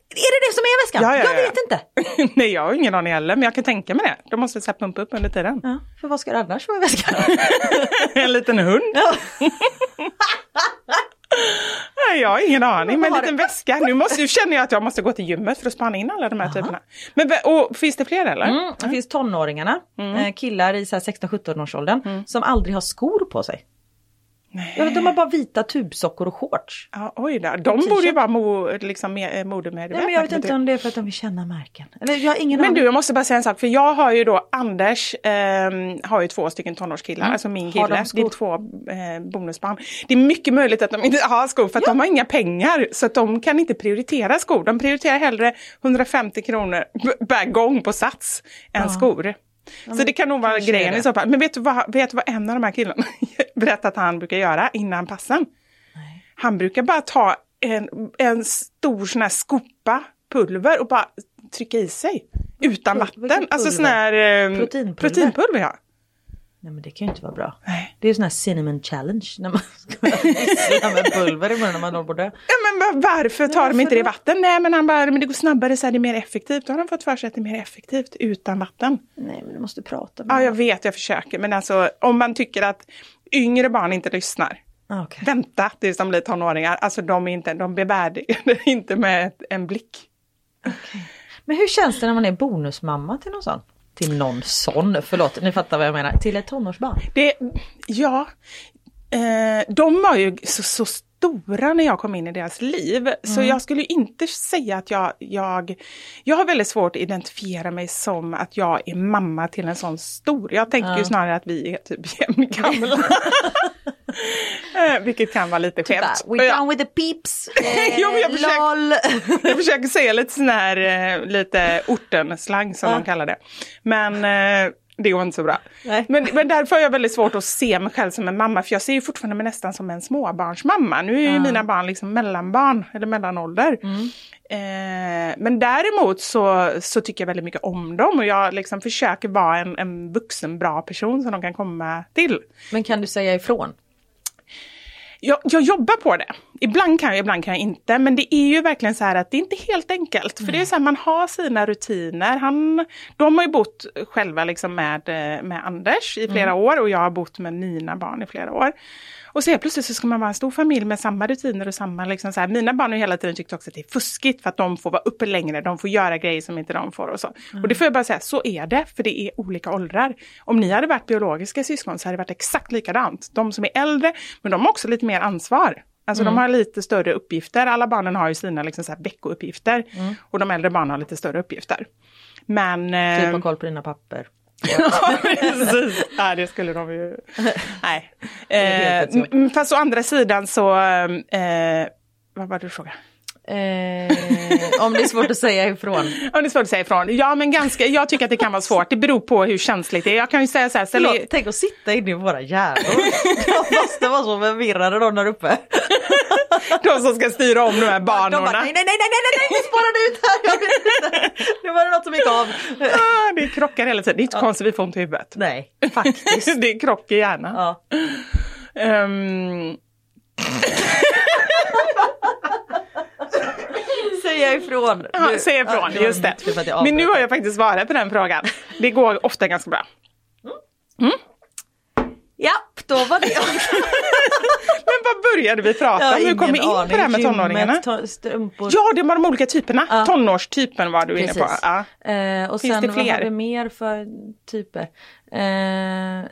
Speaker 4: Är det det som är väskan?
Speaker 3: Ja, ja,
Speaker 4: jag
Speaker 3: ja.
Speaker 4: vet inte.
Speaker 3: Nej, jag har ingen aning heller, men jag kan tänka mig det. De måste så pumpa upp under tiden.
Speaker 4: Ja, för vad ska det annars vara i väskan?
Speaker 3: en liten hund? Jag har ingen aning, men en liten väska. Nu, måste, nu känner jag att jag måste gå till gymmet för att spana in alla de här typerna. Men, och, finns det fler eller?
Speaker 4: Mm, det finns tonåringarna, eh, killar i så här 16-17 års åldern som aldrig har skor på sig. Ja, de har bara vita tubsockor och shorts.
Speaker 3: Ja, oj då. De borde ju vara mo, liksom, med, modemedvetna.
Speaker 4: Nej, men jag vet inte om det är för att de vill känna märken. Eller jag har ingen
Speaker 3: Men du, jag måste bara säga en sak, för jag har ju då, Anders ehm, har ju två stycken tonårskillar, alltså min
Speaker 4: Mm.
Speaker 3: Kille. Det är två eh, bonusbarn. Det är mycket möjligt att de inte har skor, för att de har inga pengar, så att de kan inte prioritera skor. De prioriterar hellre 150 kronor per gång på Sats än skor. Så det kan nog vara grejen i så fall. Men vet du vad, vet du vad en av de här killarna berättat att han brukar göra innan passen? Han brukar bara ta en, en stor sån här skopa pulver och bara trycka i sig. Utan vatten. Alltså sån här eh,
Speaker 4: Proteinpulver?
Speaker 3: proteinpulver ja.
Speaker 4: Nej men det kan ju inte vara bra.
Speaker 3: Nej.
Speaker 4: Det är ju sån här cinnamon challenge när man ska med pulver i munnen när man håller på att dö.
Speaker 3: Ja, men va- varför tar de
Speaker 4: varför
Speaker 3: inte det i vatten? Nej men han bara, men det går snabbare så är det mer effektivt. Då har de fått för sig att det är mer effektivt utan vatten.
Speaker 4: Nej men du måste prata med
Speaker 3: Ja jag vet, jag försöker. Men alltså om man tycker att yngre barn inte lyssnar.
Speaker 4: Ah, okej.
Speaker 3: Vänta tills de blir tonåringar. Alltså de, är inte, de bevärdigar inte med en blick.
Speaker 4: Men hur känns det när man är bonusmamma till någon sån? Till någon sån, förlåt, ni fattar vad jag menar. Till ett tonårsbarn.
Speaker 3: Det, ja, eh, de var ju så, så stora när jag kom in i deras liv. Så jag skulle inte säga att jag, jag... Jag har väldigt svårt att identifiera mig som att jag är mamma till en sån stor. Jag tänker ju snarare att vi är typ jämngamla. Eh, Vilket kan vara lite
Speaker 4: Typ där, We done with the peeps. Eh,
Speaker 3: Jo, jag försöker-
Speaker 4: LOL.
Speaker 3: Jag försöker säga lite sån här, eh, lite ortenslang som de kallar det. Men eh, det går inte så bra.
Speaker 4: Nej.
Speaker 3: Men, men därför har jag väldigt svårt att se mig själv som en mamma, för jag ser ju fortfarande mig nästan som en småbarnsmamma. Nu är ju mina barn liksom mellanbarn, eller mellanålder. Eh, men däremot så, så tycker jag väldigt mycket om dem och jag liksom försöker vara en, en vuxen bra person som de kan komma till.
Speaker 4: Men kan du säga ifrån?
Speaker 3: Jag, jag jobbar på det. Ibland kan jag, ibland kan jag inte. Men det är ju verkligen så här att det är inte helt enkelt. För det är så här, man har sina rutiner. Han, de har ju bott själva liksom med, eh, med Anders i flera år och jag har bott med mina barn i flera år. Och så helt plötsligt så ska man vara en stor familj med samma rutiner och samma liksom så här. Mina barn har hela tiden tyckt också att det är fuskigt för att de får vara uppe längre, de får göra grejer som inte de får och så. Och det får jag bara säga, så är det, för det är olika åldrar. Om ni hade varit biologiska syskon så hade det varit exakt likadant. De som är äldre, men de har också lite mer ansvar. Alltså de har lite större uppgifter. Alla barnen har ju sina liksom så här veckouppgifter. Och de äldre barnen har lite större uppgifter. Men...
Speaker 4: Typ
Speaker 3: eh,
Speaker 4: ha koll på dina papper.
Speaker 3: Ja, precis. Nej, det skulle de ju... Nej. Eh, fast å andra sidan så... Eh, vad var det du frågade?
Speaker 4: Eh, om det är svårt att säga ifrån.
Speaker 3: Om det är svårt att säga ifrån. Ja, men ganska, jag tycker att det kan vara svårt. Det beror på hur känsligt det är. Jag kan ju säga så här... ställ
Speaker 4: Förlåt, tänk att sitta inne i våra hjärnor. De måste vara så förvirrade de där uppe.
Speaker 3: De som ska styra om de här
Speaker 4: De bara,
Speaker 3: banorna.
Speaker 4: nej, nej, nej, nej, nej, nej, spårade ut här. Jag vet inte. Nu var det något som gick av.
Speaker 3: Ah, det krockar hela tiden. Det är inte konstigt vi får ont i huvudet.
Speaker 4: Nej, faktiskt.
Speaker 3: det är krock i hjärnan.
Speaker 4: Ja.
Speaker 3: Ehm,
Speaker 4: Säga ifrån.
Speaker 3: Ja,
Speaker 4: Du-
Speaker 3: säg ifrån,
Speaker 4: ja,
Speaker 3: just det. Men nu har jag faktiskt svarat på den frågan. Det går ofta ganska bra.
Speaker 4: Japp, då var det.
Speaker 3: Men vad började vi prata om? Hur kom vi in på det här med tonåringarna?
Speaker 4: Strumpor.
Speaker 3: Ja, det var de olika typerna.
Speaker 4: Ja.
Speaker 3: Tonårstypen var du inne på.
Speaker 4: Precis.
Speaker 3: Ja.
Speaker 4: Eh, och
Speaker 3: Finns
Speaker 4: sen
Speaker 3: det
Speaker 4: vad har
Speaker 3: fler?
Speaker 4: vi mer för typer? Eh,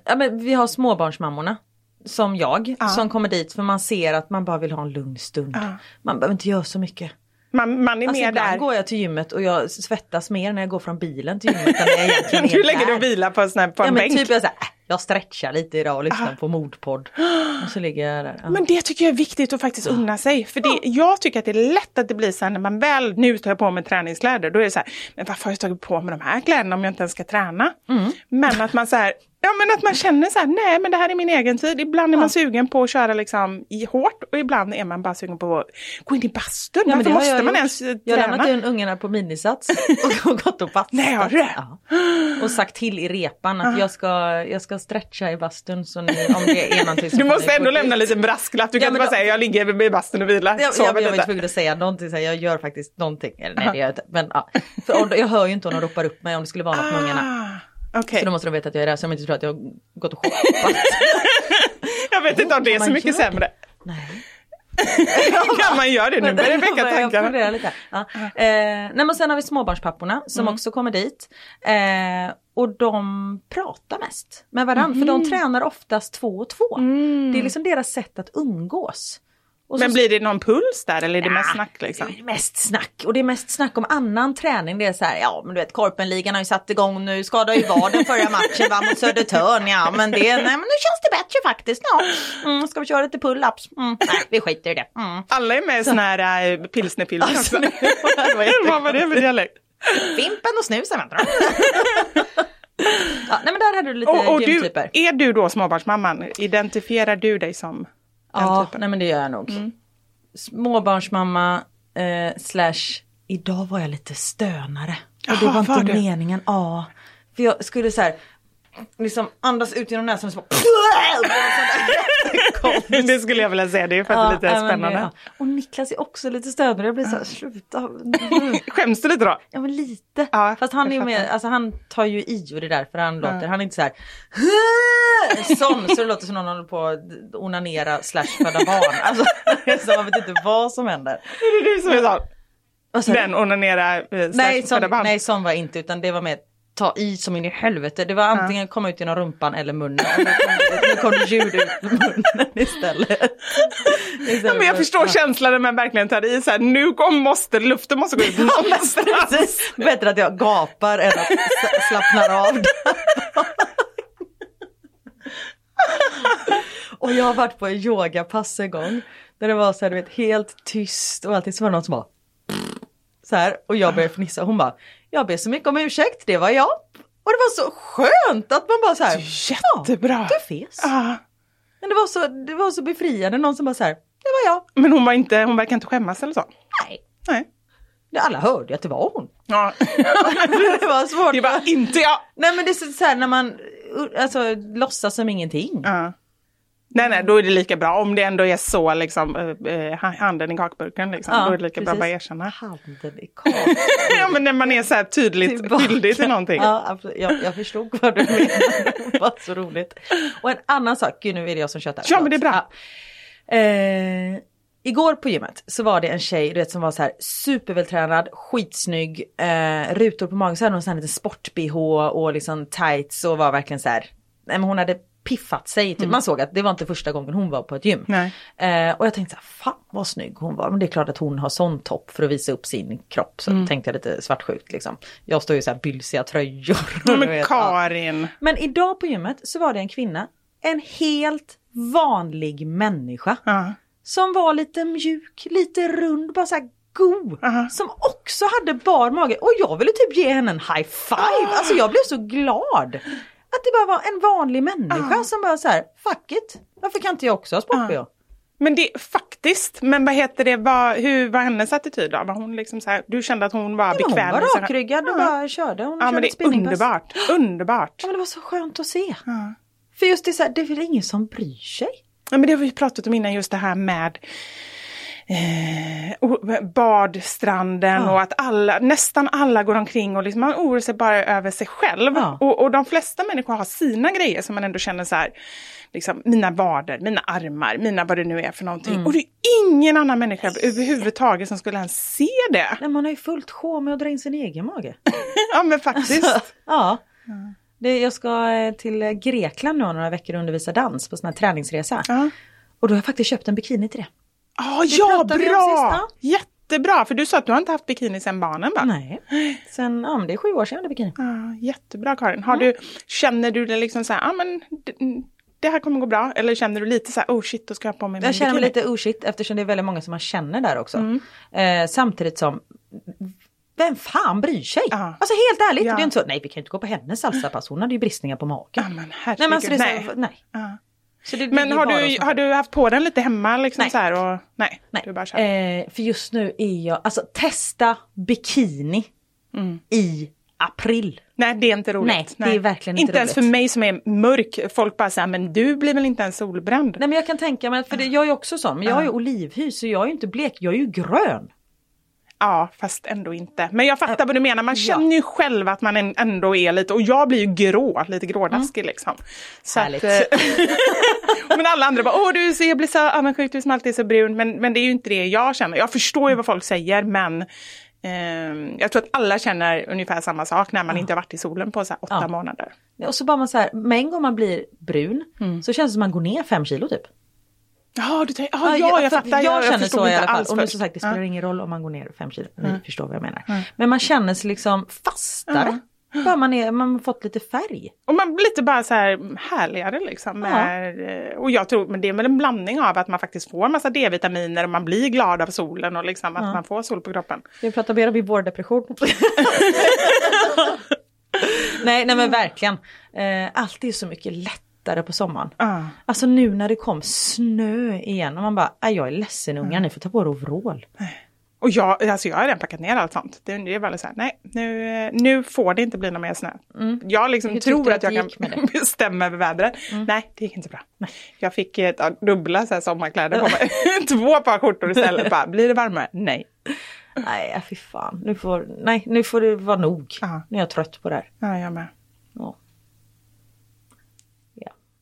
Speaker 4: ja, men vi har småbarnsmammorna. Som jag,
Speaker 3: Ja.
Speaker 4: som kommer dit för man ser att man bara vill ha en lugn stund.
Speaker 3: Ja.
Speaker 4: Man behöver inte göra så mycket.
Speaker 3: Man, man är
Speaker 4: Alltså
Speaker 3: mer
Speaker 4: ibland
Speaker 3: där.
Speaker 4: går jag till gymmet och jag svettas mer när jag går från bilen till gymmet än när
Speaker 3: Du lägger dig och vilar på en, sån här, på en
Speaker 4: Ja men
Speaker 3: bänk.
Speaker 4: typ jag, så här, äh, jag stretchar lite idag och lyssnar på mordpodd. Och så ligger jag där. Ja.
Speaker 3: Men det tycker jag är viktigt att faktiskt unna sig. För det, jag tycker att det är lätt att det blir så här när man väl, nu tar jag på mig träningskläder, då är det så här, men varför har jag tagit på mig de här kläderna om jag inte ens ska träna?
Speaker 4: Mm.
Speaker 3: Men att man så här, ja men att man känner så här, nej men det här är min egen tid. Ibland är man sugen på att köra liksom i hårt och ibland är man bara sugen på att gå in i bastun.
Speaker 4: Ja, men
Speaker 3: måste
Speaker 4: jag
Speaker 3: man
Speaker 4: gjort.
Speaker 3: ens eh,
Speaker 4: Jag har
Speaker 3: träna?
Speaker 4: lämnat in ungarna på minisats och, och gått och bastat.
Speaker 3: Nej, har du?
Speaker 4: Ja. Och sagt till i repan att jag ska, jag ska stretcha i bastun så ni, om det är någonting som
Speaker 3: Du måste ändå lämna en liten brasklapp. Du
Speaker 4: Ja,
Speaker 3: kan inte bara
Speaker 4: då-
Speaker 3: säga jag ligger i bastun och vilar.
Speaker 4: Ja, jag,
Speaker 3: Sover
Speaker 4: jag var
Speaker 3: lite.
Speaker 4: tvungen att säga någonting, så här, jag gör faktiskt någonting. Eller nej det gör jag inte. Men, ja. För jag hör ju inte om de ropar upp mig om det skulle vara något med ungarna.
Speaker 3: Okej,
Speaker 4: Så då måste de veta att jag är där så de inte tror att jag har gått och shoppat.
Speaker 3: jag vet inte om det är så mycket sämre.
Speaker 4: nej.
Speaker 3: kan man göra det? Nu börjar det väcka tankarna.
Speaker 4: lite. Ja. Eh, nej sen har vi småbarnspapporna som
Speaker 3: Mm.
Speaker 4: också kommer dit. Eh, och de pratar mest med varandra för
Speaker 3: Mm.
Speaker 4: de tränar oftast två och två. Det är liksom deras sätt att umgås. Och
Speaker 3: Men
Speaker 4: så-
Speaker 3: blir det någon puls där eller är det mest
Speaker 4: Ja,
Speaker 3: snack liksom?
Speaker 4: det är Mest snack och det är mest snack om annan träning. Det är så här, ja men du vet Korpenligan har ju satt igång nu, skadade ju vaden förra matchen va, mot Södertörn. Ja men det, nej men nu känns det bättre faktiskt. Ja, mm, ska vi köra lite pull-ups? Mm, nej vi skiter i det. Mm.
Speaker 3: Alla är med i sån här äh, pilsnerfilmer
Speaker 4: Alltså,
Speaker 3: också. Vad var det för dialekt?
Speaker 4: Fimpen och snusen väntar ja, nej men där hade du lite
Speaker 3: Och, och du,
Speaker 4: gymtyper.
Speaker 3: är du då småbarnsmamman? Identifierar du dig som
Speaker 4: Ja,
Speaker 3: typen?
Speaker 4: nej men det gör jag nog. Småbarnsmamma eh, slash idag var jag lite stönare. Och det var inte
Speaker 3: var
Speaker 4: meningen. Ja. För jag skulle så här liksom andas ut genom näsan och så bara
Speaker 3: det skulle jag vilja säga, det är faktiskt lite
Speaker 4: men det-
Speaker 3: spännande.
Speaker 4: ja. Och Niklas är också lite stönare. Jag blir så här, sluta.
Speaker 3: Skäms du lite då?
Speaker 4: Ja men lite.
Speaker 3: Ja,
Speaker 4: Fast han är med, alltså han tar ju i och det är därför han låter, han är inte så här sån så det låter som någon håller på att onanera slash föda barn. Alltså så man vet inte vad som händer.
Speaker 3: Är det du som är sån? Den onanera eh, slash föda barn?
Speaker 4: nej sån var inte utan det var med ta i som in i helvete. Det var antingen komma ut genom rumpan eller munnen. Nu kom det- ljud ut ur munnen istället. istället
Speaker 3: Ja, men jag
Speaker 4: för-
Speaker 3: förstår
Speaker 4: ja.
Speaker 3: känslan när man verkligen tar i så här, nu kom, måste, luften måste gå ut någonstans.
Speaker 4: Bättre att jag gapar än att slappnar av. och jag har varit på en yogapass en gång. Där det var så här, du vet, helt tyst och allting. Så var det någon som bara så här och jag började fnissa. Hon bara, jag ber så mycket om ursäkt, det var jag. Och det var så skönt att man bara så här,
Speaker 3: Jättebra.
Speaker 4: ja, du fes.
Speaker 3: Ja.
Speaker 4: Men det var, så, det var så befriande, någon som bara så här, det var jag.
Speaker 3: Men hon, var inte, hon verkar inte skämmas eller så?
Speaker 4: Nej,
Speaker 3: Nej.
Speaker 4: alla hörde ju att det var hon.
Speaker 3: Ja.
Speaker 4: det var svårt.
Speaker 3: Det var inte jag.
Speaker 4: Nej men det är så, här när man alltså, låtsas som ingenting.
Speaker 3: Ja. Nej, nej, då är det lika bra om det ändå är så liksom eh, eh, handen i kakburken liksom.
Speaker 4: Ja,
Speaker 3: då är det lika bra att bara
Speaker 4: precis.
Speaker 3: erkänna.
Speaker 4: Handen i kakan.
Speaker 3: ja, men när man är så här tydligt
Speaker 4: Tillbaka.
Speaker 3: skyldig till någonting.
Speaker 4: Ja. Jag, jag förstod vad du menade. Var så roligt. Och en annan sak, gud nu är det jag som tjötar.
Speaker 3: Ja, men det är bra.
Speaker 4: Ja. Eh, igår på gymmet så var det en tjej du vet, som var så här supervältränad, skitsnygg, eh, rutor på magen, så hade hon en sån här liten sport-bh och liksom tights och var verkligen så här, nej men hon hade piffat sig. Typ. Man såg att det var inte första gången hon var på ett gym. Eh, och jag tänkte så här, fan vad snygg hon var. Men det är klart att hon har sån topp för att visa upp sin kropp. Så tänkte jag lite svartsjukt liksom. Jag står ju så här bylsiga tröjor.
Speaker 3: Men
Speaker 4: vet, ja. Men idag på gymmet så var det en kvinna, en helt vanlig människa.
Speaker 3: Ja.
Speaker 4: Som var lite mjuk, lite rund, bara så här god.
Speaker 3: Aha.
Speaker 4: Som också hade bar mage. Och jag ville typ ge henne en high five. Alltså jag blev så glad. Att det bara var en vanlig människa som bara så här, fuck it. Varför kan inte jag också ha sport
Speaker 3: Men det faktiskt, men vad heter det, vad, hur var hennes attityd då? Var hon liksom så här, du kände att hon var
Speaker 4: Ja, men hon
Speaker 3: bekväm?
Speaker 4: var rakryggad och
Speaker 3: Ja.
Speaker 4: bara körde. Hon
Speaker 3: Ja
Speaker 4: körde
Speaker 3: men det är underbart, underbart.
Speaker 4: Ja, men det var så skönt att se.
Speaker 3: Ja.
Speaker 4: För just det, så här, det är väl ingen som bryr sig.
Speaker 3: Ja, men det har vi pratat om innan, just det här med eh, badstranden
Speaker 4: Ja.
Speaker 3: och att alla, nästan alla går omkring och liksom, man oroar sig bara över sig själv.
Speaker 4: Ja.
Speaker 3: Och, och de flesta människor har sina grejer som man ändå känner så här, liksom, mina vader, mina armar, mina vad det nu är för någonting.
Speaker 4: Mm.
Speaker 3: Och det är ingen annan människa överhuvudtaget som skulle ens se det.
Speaker 4: Nej, man har ju fullt sjå med att dra in sin egen mage.
Speaker 3: ja men faktiskt.
Speaker 4: ja. Det, jag ska eh, till Grekland nu några veckor och undervisa dans på sån här träningsresa.
Speaker 3: Ja.
Speaker 4: Och då har jag faktiskt köpt en bikini till det.
Speaker 3: Ah, ja,
Speaker 4: pratade vi om
Speaker 3: bra! Jättebra, för du sa att du har inte haft bikini sedan barnen va?
Speaker 4: Nej. Sen, ja men det är sju år sedan jag hade bikini.
Speaker 3: Ja, jättebra Karin. Har du, känner du det liksom så här, ah, men det, det här kommer gå bra? Eller känner du lite så här, oh shit, då ska jag ha på mig min
Speaker 4: Jag känner mig
Speaker 3: bikini?
Speaker 4: lite oh shit eftersom det är väldigt många som man känner där också.
Speaker 3: Mm.
Speaker 4: Eh, samtidigt som vem fan bryr sig?
Speaker 3: Ja.
Speaker 4: Alltså helt ärligt,
Speaker 3: Ja.
Speaker 4: det är inte så, nej vi kan ju inte gå på hennes salsapass, hon hade ju bristningar på magen.
Speaker 3: Ja, men
Speaker 4: nej men alltså det är
Speaker 3: nej.
Speaker 4: så, nej.
Speaker 3: Ja.
Speaker 4: Så
Speaker 3: Men har du, har du haft på den lite hemma liksom
Speaker 4: Nej.
Speaker 3: så här och nej,
Speaker 4: Nej,
Speaker 3: du bara kör.
Speaker 4: eh, för just nu är jag, alltså testa bikini
Speaker 3: Mm.
Speaker 4: i april.
Speaker 3: Nej, det är inte roligt.
Speaker 4: Nej, det är verkligen inte
Speaker 3: Inte ens för
Speaker 4: roligt.
Speaker 3: mig som är mörk. Folk bara säger, men du blir väl inte ens solbränd?
Speaker 4: Nej men jag kan tänka mig, för det, jag är också sån, men jag ju olivhy så jag är ju inte blek, jag är ju grön.
Speaker 3: Ja, fast ändå inte. Men jag fattar vad du menar. Man känner ju själv att man ändå är lite, och jag blir ju grå, lite grådaskig liksom. Så
Speaker 4: Härligt.
Speaker 3: eh, men alla andra bara, åh du ser, jag blir så avundsjuk, du som alltid är så brun. Men, men det är ju inte det jag känner. Jag förstår ju vad folk säger, men ehm, jag tror att alla känner ungefär samma sak när man inte har varit i solen på så åtta
Speaker 4: Ja.
Speaker 3: månader.
Speaker 4: Och så bara man så här, med en gång man blir brun
Speaker 3: Mm.
Speaker 4: så känns det som man går ner fem kilo typ.
Speaker 3: Ja, du tänker, ja, ja, jag
Speaker 4: för
Speaker 3: fattar.
Speaker 4: Jag,
Speaker 3: Jag,
Speaker 4: känner så i alla fall. Och nu som sagt, det spelar ingen roll om man går ner fem kilo. Ni förstår vad jag menar. Men man känner sig liksom fastare. Bara man, är, man har fått lite färg.
Speaker 3: Och man blir lite bara så här härligare liksom. Med, eh, Och jag tror, men det är väl en blandning av att man faktiskt får massa D-vitaminer och man blir glad av solen och liksom att man får sol på kroppen.
Speaker 4: Vi prata mer om vårdepression? nej, nej men verkligen. Eh, allt är så mycket lättare på sommaren.
Speaker 3: Ja.
Speaker 4: Alltså nu när det kom snö igen och man bara, "Aj, jag är ledsen unga, ni får ta på er overall.
Speaker 3: Och jag, alltså jag har redan packat ner allt sånt. Det, det är bara så här, nej, nu, eh, nu får det inte bli någon mer snö. Jag liksom tror att jag kan bestämma över vädret. Nej, det gick inte bra. Jag fick ett, ja, dubbla så här, sommarkläder på mig. Två par skjortor istället. Bara, blir det varmare? Nej.
Speaker 4: Nej, fy fan. Nu får, nej, nu får det vara nog.
Speaker 3: Ja.
Speaker 4: Nu är jag trött på det här.
Speaker 3: Ja, jag med.
Speaker 4: Ja.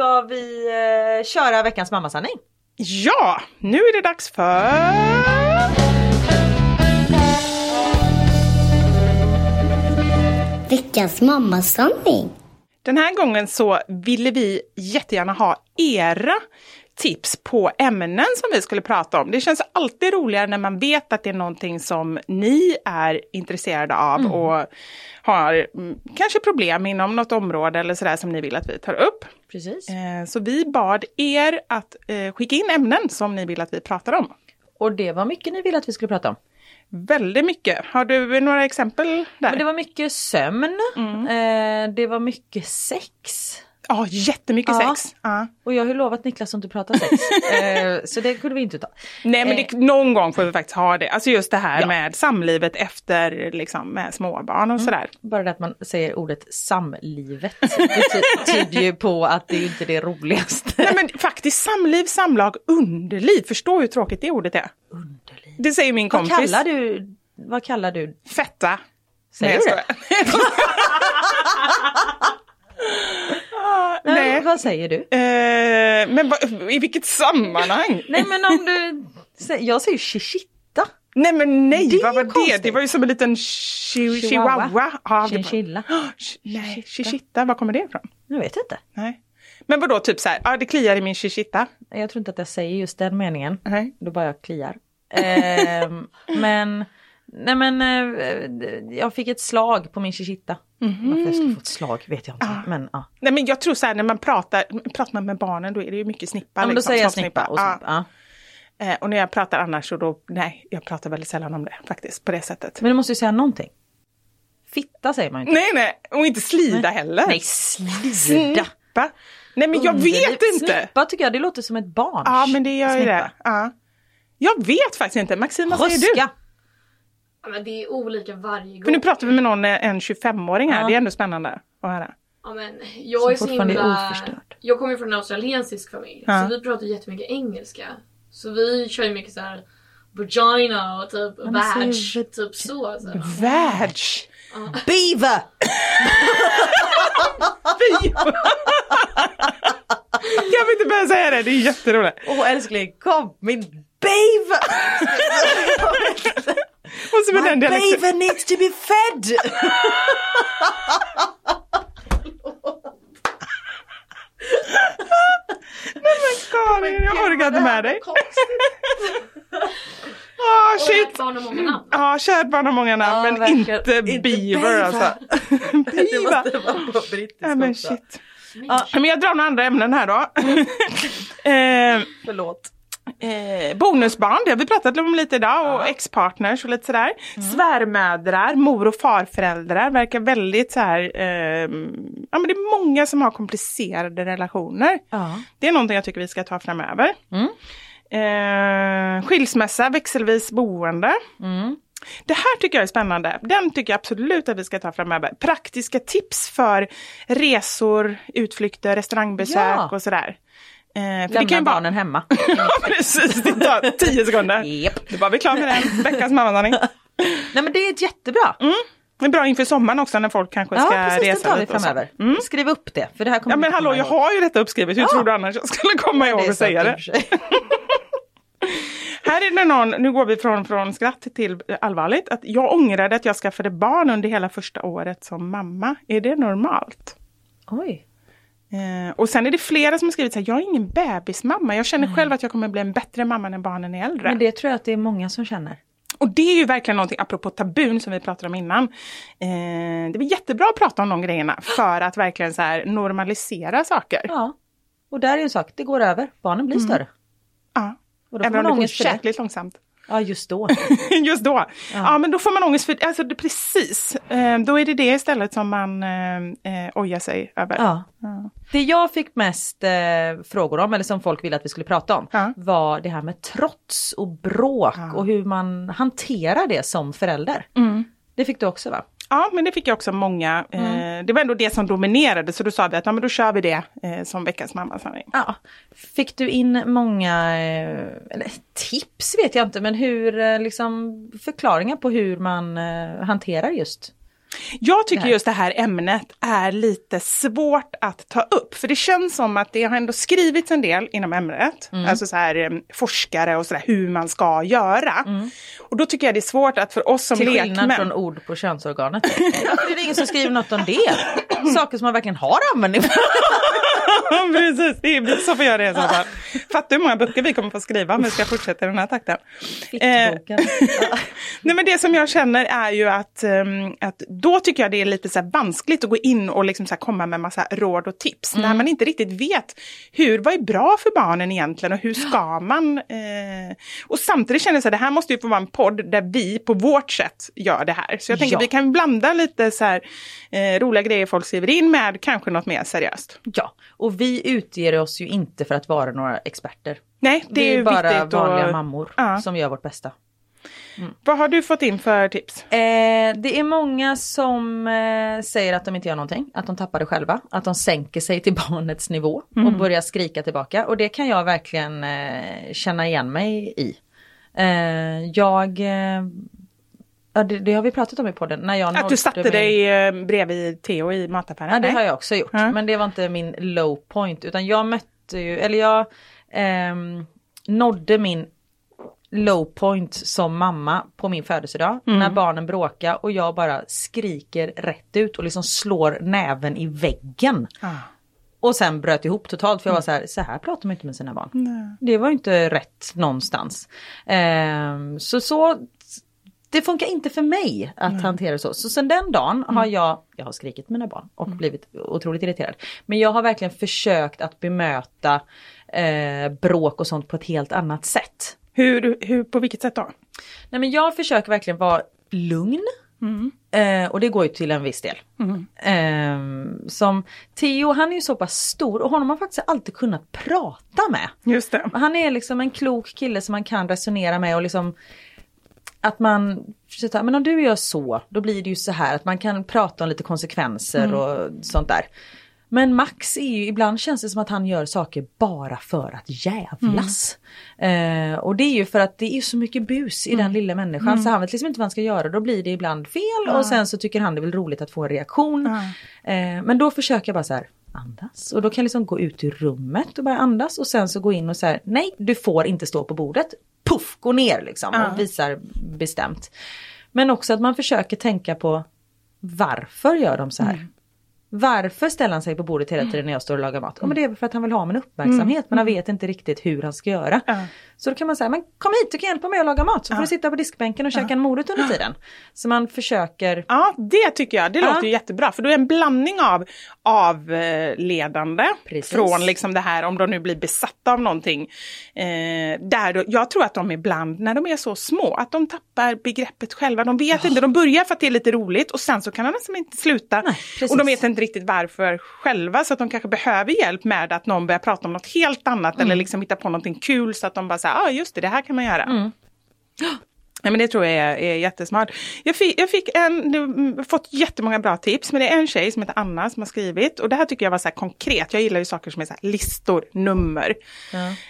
Speaker 4: Ska vi eh, köra veckans mammasanning?
Speaker 3: Ja, nu är det dags för...
Speaker 1: Veckans mammasanning.
Speaker 3: Den här gången så ville vi jättegärna ha era tips på ämnen som vi skulle prata om. Det känns alltid roligare när man vet att det är någonting som ni är intresserade av
Speaker 4: Mm.
Speaker 3: och har mm, kanske problem inom något område eller sådär som ni vill att vi tar upp.
Speaker 4: Precis.
Speaker 3: Eh, så vi bad er att eh, skicka in ämnen som ni vill att vi pratar om.
Speaker 4: Och det var mycket ni ville att vi skulle prata om.
Speaker 3: Väldigt mycket. Har du några exempel där?
Speaker 4: Men det var mycket sömn. Eh, det var mycket sex.
Speaker 3: Ja, jättemycket
Speaker 4: Ja.
Speaker 3: sex. Ja.
Speaker 4: Och jag har ju lovat Niklas att inte prata sex. eh, så det kunde vi inte ta.
Speaker 3: Nej men det, någon gång får vi faktiskt ha det. Alltså just det här
Speaker 4: Ja.
Speaker 3: med samlivet efter liksom med småbarn och sådär.
Speaker 4: Bara det att man säger ordet samlivet bety- tyder ju på att det är inte det roligaste.
Speaker 3: Nej men faktiskt samliv, samlag, underliv. Förstå hur tråkigt det ordet är.
Speaker 4: Underliv.
Speaker 3: Det säger min
Speaker 4: Vad
Speaker 3: kompis.
Speaker 4: kallar du, vad kallar du?
Speaker 3: Fetta.
Speaker 4: Säger
Speaker 3: Nej,
Speaker 4: du det?
Speaker 3: Ah,
Speaker 4: Nej.
Speaker 3: Nej.
Speaker 4: Vad säger du?
Speaker 3: Eh, men va, i vilket sammanhang?
Speaker 4: Nej men om du, jag säger shishita.
Speaker 3: Nej men nej,
Speaker 4: Det
Speaker 3: vad var
Speaker 4: ju
Speaker 3: det?
Speaker 4: konstigt.
Speaker 3: Det var ju som en liten chi-
Speaker 4: Chihuahua.
Speaker 3: chihuahua. Ja, det var-
Speaker 4: Chinchilla.
Speaker 3: Ch- Nej, chichita, var kommer det ifrån?
Speaker 4: Jag vet inte.
Speaker 3: Nej. Men vadå, typ så här, ja det kliar i min chichita.
Speaker 4: Jag tror inte att jag säger just den meningen.
Speaker 3: Nej.
Speaker 4: Då bara jag kliar. Ehm, men, nej men eh, jag fick ett slag på min shishita.
Speaker 3: Mhm.
Speaker 4: Varför jag skulle få ett slag vet jag inte. Men, ja.
Speaker 3: Nej men jag tror så här när man pratar, pratar man med barnen då är det ju mycket snippa.
Speaker 4: Ja, men då
Speaker 3: liksom,
Speaker 4: säger jag snippa. Och snippa. Ja.
Speaker 3: Eh, och när jag pratar annars så då, nej, jag pratar väldigt sällan om det faktiskt på det sättet.
Speaker 4: Men du måste ju säga någonting. Fitta säger man ju inte.
Speaker 3: Nej nej, och inte slida heller.
Speaker 4: Nej, slida.
Speaker 3: Snippa. Nej men jag vet inte.
Speaker 4: Snippa tycker jag, det låter som ett barn.
Speaker 3: Ja men det gör ju det. Ja. Jag vet faktiskt inte. Maxine, vad säger du?
Speaker 5: Ja, men det är olika varje gång.
Speaker 3: För nu pratar vi med någon, eh, en 25-åring här,
Speaker 4: Ja.
Speaker 3: det är ändå spännande att höra.
Speaker 5: Ja, men jag
Speaker 4: Som
Speaker 5: är så himla...
Speaker 4: oförstörd.
Speaker 5: Jag kommer ju från en australiensisk familj.
Speaker 3: Ja.
Speaker 5: Så vi pratar jättemycket engelska. Så vi kör ju mycket så här vagina och typ
Speaker 4: säg-
Speaker 5: Typ så. så.
Speaker 3: Vag!
Speaker 4: Beaver!
Speaker 3: Jag vill inte börja säga det, det är jätteroligt.
Speaker 4: Åh älskling, kom min beaver!
Speaker 3: Och så med den
Speaker 4: My
Speaker 3: dialekten.
Speaker 4: beaver needs to be fed!
Speaker 3: Karin, jag orkar inte med dig. Ah,
Speaker 5: Och
Speaker 3: shit.
Speaker 5: ett barn har många namn.
Speaker 3: Ja, kärt barn har många namn,
Speaker 4: Ja,
Speaker 3: men
Speaker 4: verkligen.
Speaker 3: inte
Speaker 4: Inte
Speaker 3: beaver
Speaker 4: beaver.
Speaker 3: alltså.
Speaker 4: Det
Speaker 3: beaver.
Speaker 4: måste vara på brittiska
Speaker 3: Ja, men shit. Ja, men jag drar några andra ämnen här då. eh,
Speaker 4: Förlåt.
Speaker 3: Eh, bonusbarn, det har vi pratat om lite idag och ex-partners och lite sådär. Svärmödrar, mor och farföräldrar verkar väldigt så här, eh, ja men det är många som har komplicerade relationer.
Speaker 4: Ja.
Speaker 3: Det är någonting jag tycker vi ska ta framöver. Eh, skilsmässa, växelvis boende. Det här tycker jag är spännande. Den tycker jag absolut att vi ska ta framöver. Praktiska tips för resor, utflykter, restaurangbesök
Speaker 4: Ja.
Speaker 3: och sådär. Eh, för
Speaker 4: Lämna
Speaker 3: det kan ju vara-
Speaker 4: barnen hemma.
Speaker 3: Ja precis, det tar tio sekunder.
Speaker 4: Japp.
Speaker 3: Då var vi klara med den. Veckans mammasanning.
Speaker 4: Nej men det är jättebra.
Speaker 3: Det är bra inför sommaren också när folk kanske
Speaker 4: Ja
Speaker 3: ska
Speaker 4: precis, det
Speaker 3: resa
Speaker 4: tar vi
Speaker 3: lite och så.
Speaker 4: framöver. Skriv upp det. För det här kommer
Speaker 3: Ja
Speaker 4: vi
Speaker 3: men hallå, jag
Speaker 4: ihåg.
Speaker 3: har ju detta uppskrivet. Hur
Speaker 4: Ja.
Speaker 3: tror du annars jag skulle komma ihåg
Speaker 4: Det
Speaker 3: att säga det? Här är det någon, nu går vi från, från skratt till allvarligt, att jag ångrade att jag skaffade barn under hela första året som mamma. Är det normalt?
Speaker 4: Oj.
Speaker 3: Eh, och sen är det flera som har skrivit så här, jag är ingen bebismamma. Jag känner själv att jag kommer bli en bättre mamma när barnen är äldre.
Speaker 4: Men det tror jag att det är många som känner.
Speaker 3: Och det är ju verkligen någonting, apropå tabun som vi pratade om innan. Eh, det är jättebra att prata om de grejerna för att verkligen så här normalisera saker.
Speaker 4: Ja. Och där är en sak, det går över. Barnen blir större.
Speaker 3: Ja.
Speaker 4: Och då får
Speaker 3: Även
Speaker 4: man
Speaker 3: om det går jäkligt långsamt.
Speaker 4: Ja, just då.
Speaker 3: Just då. Ja. men då får man ångest för, alltså det, precis. Eh, då är det det istället som man eh, eh, ojar sig över.
Speaker 4: Ja. Det jag fick mest eh, frågor om, eller som folk ville att vi skulle prata om,
Speaker 3: Ja.
Speaker 4: var det här med trots och bråk och hur man hanterar det som förälder.
Speaker 3: Mm.
Speaker 4: Det fick du också va?
Speaker 3: Ja, men det fick jag också många. Eh, det var ändå det som dominerade, så då sa vi att ja, men då kör vi det eh, som veckans mammasanning.
Speaker 4: Ja. Fick du in många, eh, eller tips vet jag inte, men hur, eh, liksom förklaringar på hur man eh, hanterar just
Speaker 3: Jag tycker just det här ämnet är lite svårt att ta upp, för det känns som att det har ändå skrivits en del inom ämnet, alltså så här eh, forskare och sådär hur man ska göra. Och då tycker jag det är svårt att för oss som
Speaker 4: Till
Speaker 3: lekmän...
Speaker 4: skillnad från ord på könsorganet. Varför är det ingen som skriver något om det? Saker som man verkligen har användning för.
Speaker 3: Precis, det blir så får jag det i så fall. Fattar hur många böcker vi kommer få skriva om vi ska fortsätta i den här takten. Eh. Nej men det som jag känner är ju att, ehm, att då tycker jag det är lite så här vanskligt att gå in och liksom så komma med massa råd och tips. När man inte riktigt vet hur, vad är bra för barnen egentligen och hur ska man? Eh, och samtidigt känner jag här, det här måste ju få vara en podd där vi på vårt sätt gör det här. Så jag tänker
Speaker 4: Ja.
Speaker 3: vi kan blanda lite så här eh, roliga grejer folk skriver in med kanske något mer seriöst.
Speaker 4: Ja, och vi utger oss ju inte för att vara några experter.
Speaker 3: Nej, det
Speaker 4: vi
Speaker 3: är
Speaker 4: är
Speaker 3: ju
Speaker 4: bara vanliga
Speaker 3: och,
Speaker 4: mammor
Speaker 3: Ja.
Speaker 4: som gör vårt bästa.
Speaker 3: Vad har du fått in för tips?
Speaker 4: Eh, det är många som eh, säger att de inte gör någonting, att de tappar det själva, att de sänker sig till barnets nivå och börjar skrika tillbaka. Och det kan jag verkligen eh, känna igen mig i. Eh, jag, eh, ja, det, det har vi pratat om i podden. När jag
Speaker 3: Att du satte
Speaker 4: min-
Speaker 3: dig eh, bredvid Theo i mataffären?
Speaker 4: Ja det
Speaker 3: Nej.
Speaker 4: har jag också gjort.
Speaker 3: Ja.
Speaker 4: Men det var inte min low point utan jag mötte ju, eller jag ehm, nådde min low point som mamma på min födelsedag.
Speaker 3: Mm.
Speaker 4: När barnen bråkar och jag bara skriker rätt ut och liksom slår näven i väggen.
Speaker 3: Ah.
Speaker 4: Och sen bröt ihop totalt för jag var så här, så här pratar man inte med sina barn. Det var inte rätt någonstans. Ehm, så så det funkar inte för mig att hantera det så. Så sen den dagen har jag, jag har skrikit mina barn och blivit otroligt irriterad. Men jag har verkligen försökt att bemöta eh, bråk och sånt på ett helt annat sätt.
Speaker 3: Hur, hur, på vilket sätt då?
Speaker 4: Nej men jag försöker verkligen vara lugn. Eh, och det går ju till en viss del. Eh, som Theo, han är ju så pass stor och honom har man faktiskt alltid kunnat prata med.
Speaker 3: Just det.
Speaker 4: Han är liksom en klok kille som man kan resonera med och liksom att man, men om du gör så, då blir det ju så här att man kan prata om lite konsekvenser och sånt där. Men Max är ju, ibland känns det som att han gör saker bara för att jävlas. Eh, och det är ju för att det är så mycket bus i den lilla människan så han vet liksom inte vad han ska göra. Då blir det ibland fel och sen så tycker han det är väl roligt att få en reaktion. Eh, men då försöker jag bara så här, andas. Och då kan jag liksom gå ut ur rummet och bara andas och sen så gå in och här, nej du får inte stå på bordet. Puff, gå ner liksom och visar bestämt. Men också att man försöker tänka på varför gör de så här? Varför ställer han sig på bordet hela tiden när jag står och lagar mat? Ja, men det är för att han vill ha min uppmärksamhet men han vet inte riktigt hur han ska göra. Så då kan man säga, men kom hit, du kan hjälpa mig att laga mat så får du sitta på diskbänken och käka en morot under tiden. Så man försöker
Speaker 3: Ja, det tycker jag. Det låter ju jättebra. För då är en blandning av avledande
Speaker 4: Precis.
Speaker 3: från liksom det här om de nu blir besatta av någonting. Eh, där då, jag tror att de ibland, när de är så små, att de tappar begreppet själva. De vet inte, de börjar för att det är lite roligt och sen så kan de nästan inte sluta.
Speaker 4: Nej,
Speaker 3: och de vet inte riktigt varför själva så att de kanske behöver hjälp med att någon börjar prata om något helt annat
Speaker 4: Mm.
Speaker 3: eller liksom hitta på någonting kul så att de bara säger, ja ah, just det, det här kan man göra.
Speaker 4: Mm.
Speaker 3: Nej, men det tror jag är, är jättesmart. Jag fick, jag fick en, nu, fått jättemånga bra tips, men det är en tjej som heter Anna som har skrivit och det här tycker jag var så här konkret. Jag gillar ju saker som är så här listor, nummer.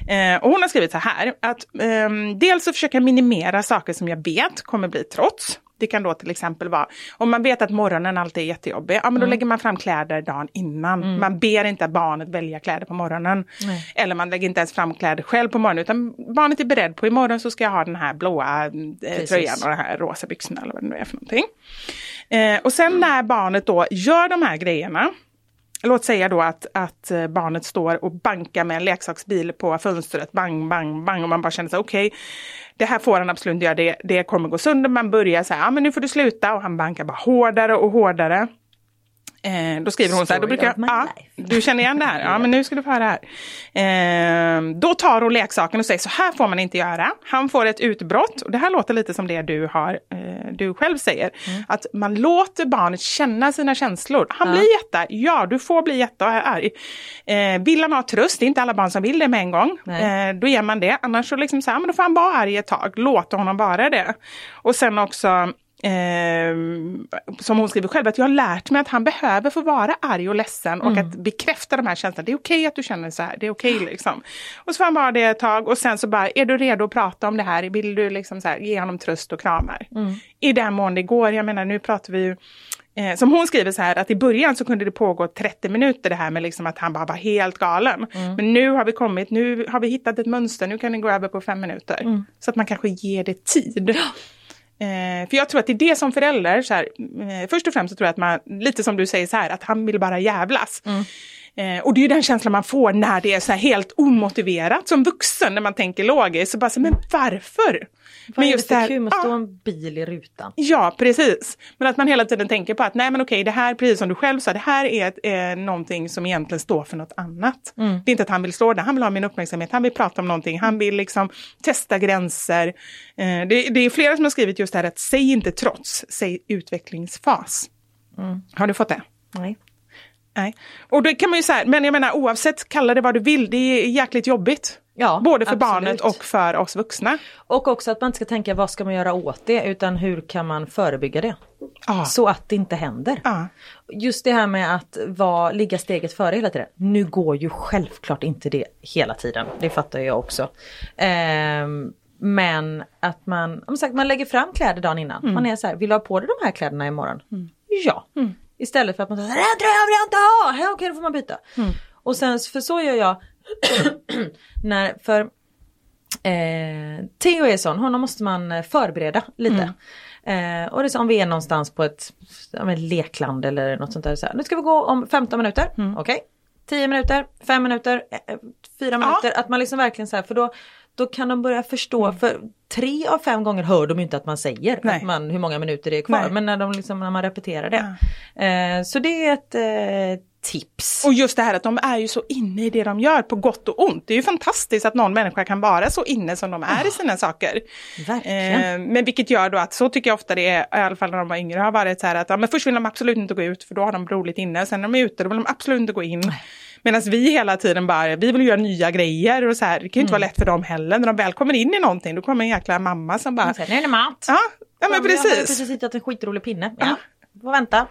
Speaker 3: Eh, och hon har skrivit så här att ehm, dels så försöker jag minimera saker som jag vet kommer bli trots. Det kan då till exempel vara, om man vet att morgonen alltid är jättejobbig, ja men då lägger man fram kläder dagen innan. Man ber inte barnet välja kläder på morgonen. Eller man lägger inte ens fram kläder själv på morgonen, utan barnet är beredd på imorgon så ska jag ha den här blåa eh, tröjan och den här rosa byxorna eller vad det nu är för någonting. Eh, och sen när barnet då gör de här grejerna, låt säga då att, att eh, barnet står och bankar med en leksaksbil på fönstret, bang, bang, bang, och man bara känner så okej, okay, det här får han absolut inte göra, det, det kommer gå sönder. Man börjar så här, ja men nu får du sluta, och han bankar bara hårdare och hårdare. Eh, då skriver hon så här, då brukar jag, ja, du känner igen det här, ja men nu ska du få höra här. Eh, då tar hon leksaken och säger så här får man inte göra. Han får ett utbrott, och det här låter lite som det du, har, eh, du själv säger. Mm. Att man låter barnet känna sina känslor. Han ja. blir jättearg, ja du får bli jättearg. Eh, vill han ha tröst, det är inte alla barn som vill det med en gång. Eh, då ger man det, annars så liksom så här, men då får han vara arg ett tag, låta honom vara det. Och sen också Eh, som hon skriver själv, att jag har lärt mig att han behöver få vara arg och ledsen och mm. att bekräfta de här känslorna. Det är okej okay att du känner så här, det är okej okay, liksom. Och så får han vara det ett tag och sen så bara, är du redo att prata om det här? Vill du liksom så här, ge honom tröst och kramar? Mm. I den mån det går, jag menar nu pratar vi ju Eh, som hon skriver så här att i början så kunde det pågå 30 minuter det här med liksom att han bara var helt galen. Mm. Men nu har vi kommit, nu har vi hittat ett mönster, nu kan det gå över på fem minuter. Mm. Så att man kanske ger det tid. Eh, för jag tror att det är det som förälder, så här, eh, först och främst så tror jag att man, lite som du säger så här, att han vill bara jävlas. Mm. Eh, och det är ju den känslan man får när det är så här helt omotiverat som vuxen, när man tänker logiskt. Så bara så, men varför?
Speaker 4: Vad men just är det för kul med att stå en bil i rutan?
Speaker 3: Ja, precis. Men att man hela tiden tänker på att nej men okej, det här, precis som du själv sa, det här är ett, eh, någonting som egentligen står för något annat. Mm. Det är inte att han vill slå det, han vill ha min uppmärksamhet, han vill prata om någonting, han vill liksom testa gränser. Eh, det, det, är flera som har skrivit just det här att säg inte trots, säg utvecklingsfas. Mm. Har du fått det?
Speaker 4: Nej.
Speaker 3: Nej. Och det kan man ju säga, men jag menar oavsett, kalla det vad du vill, det är jäkligt jobbigt. Ja, Både för absolut. barnet och för oss vuxna.
Speaker 4: Och också att man inte ska tänka vad ska man göra åt det utan hur kan man förebygga det? Ah. Så att det inte händer. Ah. Just det här med att var, ligga steget före hela tiden. Nu går ju självklart inte det hela tiden, det fattar jag också. Um, men att man, om sagt, man lägger fram kläder dagen innan. Mm. Man är så här, vill du ha på dig de här kläderna imorgon? Mm. Ja. Mm. Istället för att man säger, den tröjan vill jag inte ha! Okej, då får man byta. Mm. Och sen, för så gör jag när, för eh, Theo är sån, honom måste man eh, förbereda lite. Mm. Eh, och det är så, om vi är någonstans på ett ja, lekland eller något sånt där. Så här, nu ska vi gå om 15 minuter, mm. okej. Okay. 10 minuter, 5 minuter, 4 eh, minuter. Ja. Att man liksom verkligen så här, för då, då kan de börja förstå, mm. för tre av fem gånger hör de inte att man säger att man, hur många minuter det är kvar. Nej. Men när, de liksom, när man repeterar det. Ja. Eh, så det är ett eh, tips.
Speaker 3: Och just det här att de är ju så inne i det de gör på gott och ont. Det är ju fantastiskt att någon människa kan vara så inne som de är oh, i sina saker.
Speaker 4: Verkligen.
Speaker 3: Eh, men vilket gör då att, så tycker jag ofta det är, i alla fall när de var yngre, har varit så här att ja, men först vill de absolut inte gå ut för då har de roligt inne. Sen när de är ute då vill de absolut inte gå in. Medan vi hela tiden bara, vi vill göra nya grejer och så här. Det kan ju inte mm. vara lätt för dem heller. När de väl kommer in i någonting då kommer en jäkla mamma som bara...
Speaker 4: Nu är det mat!
Speaker 3: Ja, ja men precis. Jag har
Speaker 4: precis hittat en skitrolig pinne. Ja, får vänta.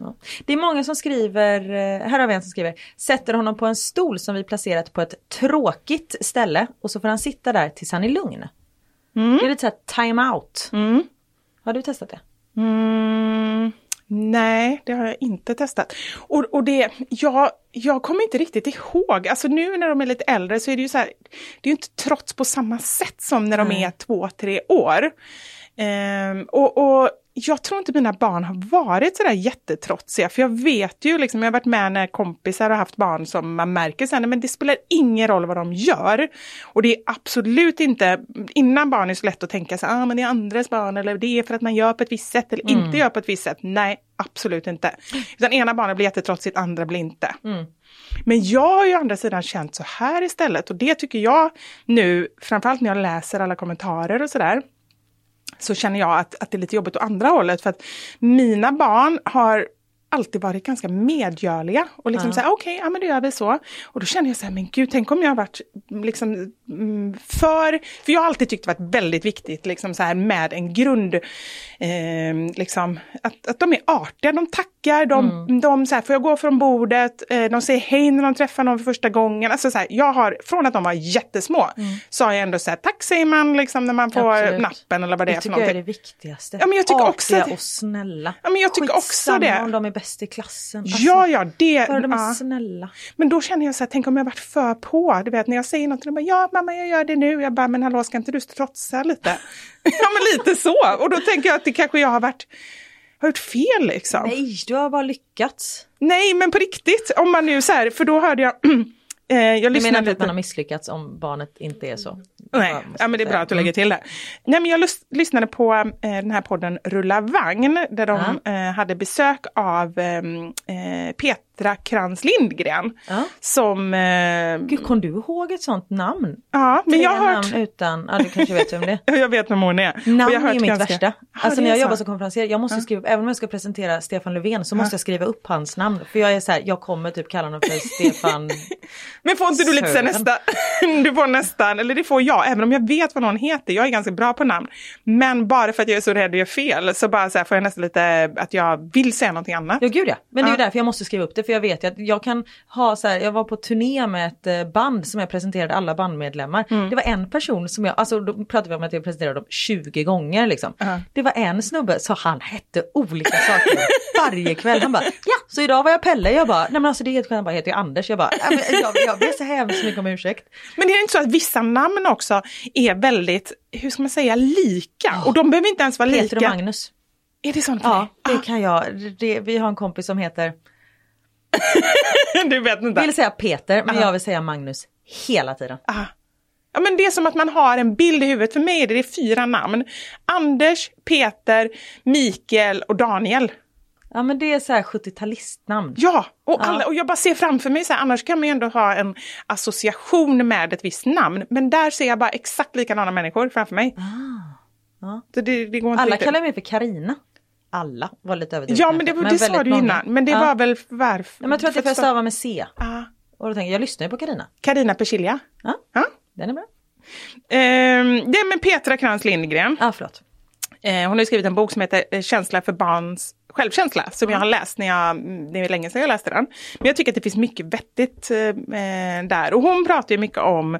Speaker 4: Ja. Det är många som skriver, eh, här har vi en som skriver, sätter honom på en stol som vi placerat på ett tråkigt ställe och så får han sitta där tills han är lugn. Mm. Det är lite såhär time out. Mm. Har du testat det?
Speaker 3: Mm. Nej, det har jag inte testat. Och, och det, jag, jag kommer inte riktigt ihåg, alltså nu när de är lite äldre så är det ju så här, det är ju inte trots på samma sätt som när de är två, tre år. Um, och, och jag tror inte mina barn har varit sådär jättetrotsiga, för jag vet ju, liksom, jag har varit med när kompisar har haft barn som man märker sen, men det spelar ingen roll vad de gör. Och det är absolut inte, innan barn är så lätt att tänka så ah, men det är andras barn, eller det är för att man gör på ett visst sätt, eller mm. inte gör på ett visst sätt. Nej, absolut inte. Utan ena barnet blir jättetrotsigt, andra blir inte. Mm. Men jag har ju å andra sidan känt så här istället, och det tycker jag nu, framförallt när jag läser alla kommentarer och sådär, så känner jag att, att det är lite jobbigt åt andra hållet. För att mina barn har alltid varit ganska medgörliga och liksom ja. säga okej, okay, ja men då gör vi så. Och då känner jag så här, men gud, tänk om jag har varit liksom mm, för, för jag har alltid tyckt det varit väldigt viktigt liksom så här med en grund, eh, liksom att, att de är artiga, de tackar, de, mm. de så här, får jag gå från bordet, eh, de säger hej när de träffar någon för första gången. Alltså så här, jag har, från att de var jättesmå, mm. så har jag ändå så här, tack säger man liksom när man får Absolut. nappen eller vad det, det är för någonting.
Speaker 4: Det tycker jag är det viktigaste.
Speaker 3: Ja, men jag tycker
Speaker 4: Artiga
Speaker 3: också
Speaker 4: och snälla.
Speaker 3: Ja, men jag tycker
Speaker 4: Skitsamma
Speaker 3: också det.
Speaker 4: om de är bäst i klassen.
Speaker 3: Alltså, ja, ja, det...
Speaker 4: Bara de är
Speaker 3: ja.
Speaker 4: snälla.
Speaker 3: Men då känner jag så här, tänk om jag varit för på. Du vet, när jag säger något, de bara, ja mamma jag gör det nu. Jag bara, men hallå, ska inte du trotsa lite? ja, men lite så. Och då tänker jag att det kanske jag har varit har gjort fel liksom.
Speaker 4: Nej, du har bara lyckats.
Speaker 3: Nej, men på riktigt, om man nu så här, för då hörde jag Eh, jag lyssnade
Speaker 4: menar inte att man har misslyckats om barnet inte är så.
Speaker 3: Nej, ja, men det är bra att du lägger till det. Nej, men jag lys- lyssnade på eh, den här podden Rulla vagn där de eh, hade besök av ehm, eh, Petra Krantz Lindgren.
Speaker 4: Ja.
Speaker 3: Som... Eh,
Speaker 4: Gud, kom du ihåg ett sånt namn?
Speaker 3: ja, men
Speaker 4: Tre
Speaker 3: jag har hört...
Speaker 4: namn utan, ja du kanske vet vem det är.
Speaker 3: Jag vet vem hon är.
Speaker 4: Namn är mitt
Speaker 3: ganska-
Speaker 4: värsta.
Speaker 3: Ja,
Speaker 4: Alltså när
Speaker 3: är
Speaker 4: jag jobbar som konferencier, jag måste skriva, även om jag ska presentera Stefan Löfven så måste jag skriva upp hans namn. För jag är så här, jag kommer typ kalla honom för Stefan.
Speaker 3: Men får inte du lite nästa, du får nästan, eller det får jag, även om jag vet vad någon heter, jag är ganska bra på namn. Men bara för att jag är så rädd att göra fel så bara så här får jag nästan lite att jag vill säga någonting annat.
Speaker 4: Ja gud ja, men det är ju därför jag måste skriva upp det för jag vet ju att jag kan ha så här, jag var på turné med ett eh, band som jag presenterade alla bandmedlemmar.
Speaker 3: Mm.
Speaker 4: Det var en person som jag, alltså då pratade vi om att jag presenterade dem 20 gånger liksom.
Speaker 3: Ja.
Speaker 4: Det var en snubbe så han hette olika saker varje kväll. Han bara, ja så idag var jag Pelle, jag bara, nej men alltså det är helt skönt, han bara heter jag Anders. Jag bara, "Ja, men jag, jag ber så hemskt mycket om ursäkt.
Speaker 3: Men det är inte så att vissa namn också är väldigt, hur ska man säga, lika? Och de behöver inte ens vara
Speaker 4: Peter och
Speaker 3: lika.
Speaker 4: Magnus.
Speaker 3: Är det sånt
Speaker 4: Ja, det kan jag. Det, vi har en kompis som heter,
Speaker 3: du vet inte.
Speaker 4: vill säga Peter, men
Speaker 3: Ja.
Speaker 4: jag vill säga Magnus hela tiden.
Speaker 3: Ah. Ja, men det är som att man har en bild i huvudet. För mig är det, det är fyra namn. Anders, Peter, Mikael och Daniel.
Speaker 4: Ja men det är så här 70-talistnamn.
Speaker 3: Ja, och, alla, och jag bara ser framför mig så här, annars kan man ju ändå ha en association med ett visst namn. Men där ser jag bara exakt likadana människor framför mig. Så det, det inte
Speaker 4: Alla
Speaker 3: riktigt.
Speaker 4: kallar mig för Karina. Alla var lite överdrivet.
Speaker 3: Ja, men det,
Speaker 4: kanske,
Speaker 3: det sa du
Speaker 4: många.
Speaker 3: innan. Men det
Speaker 4: ja.
Speaker 3: var väl varför?
Speaker 4: Ja, men jag tror att det är för att stava med C.
Speaker 3: Ah.
Speaker 4: Och då tänker jag, jag lyssnar ju på Karina.
Speaker 3: Carina Persilja.
Speaker 4: Ja,
Speaker 3: Ja.
Speaker 4: den är bra.
Speaker 3: Ehm, det är med Petra Krantz Lindgren.
Speaker 4: Ja, förlåt.
Speaker 3: Eh, hon har ju skrivit en bok som heter eh, Känsla för barns självkänsla som jag har läst när jag, mm, det är länge sedan jag läste den. Men jag tycker att det finns mycket vettigt eh, där. Och hon pratar ju mycket om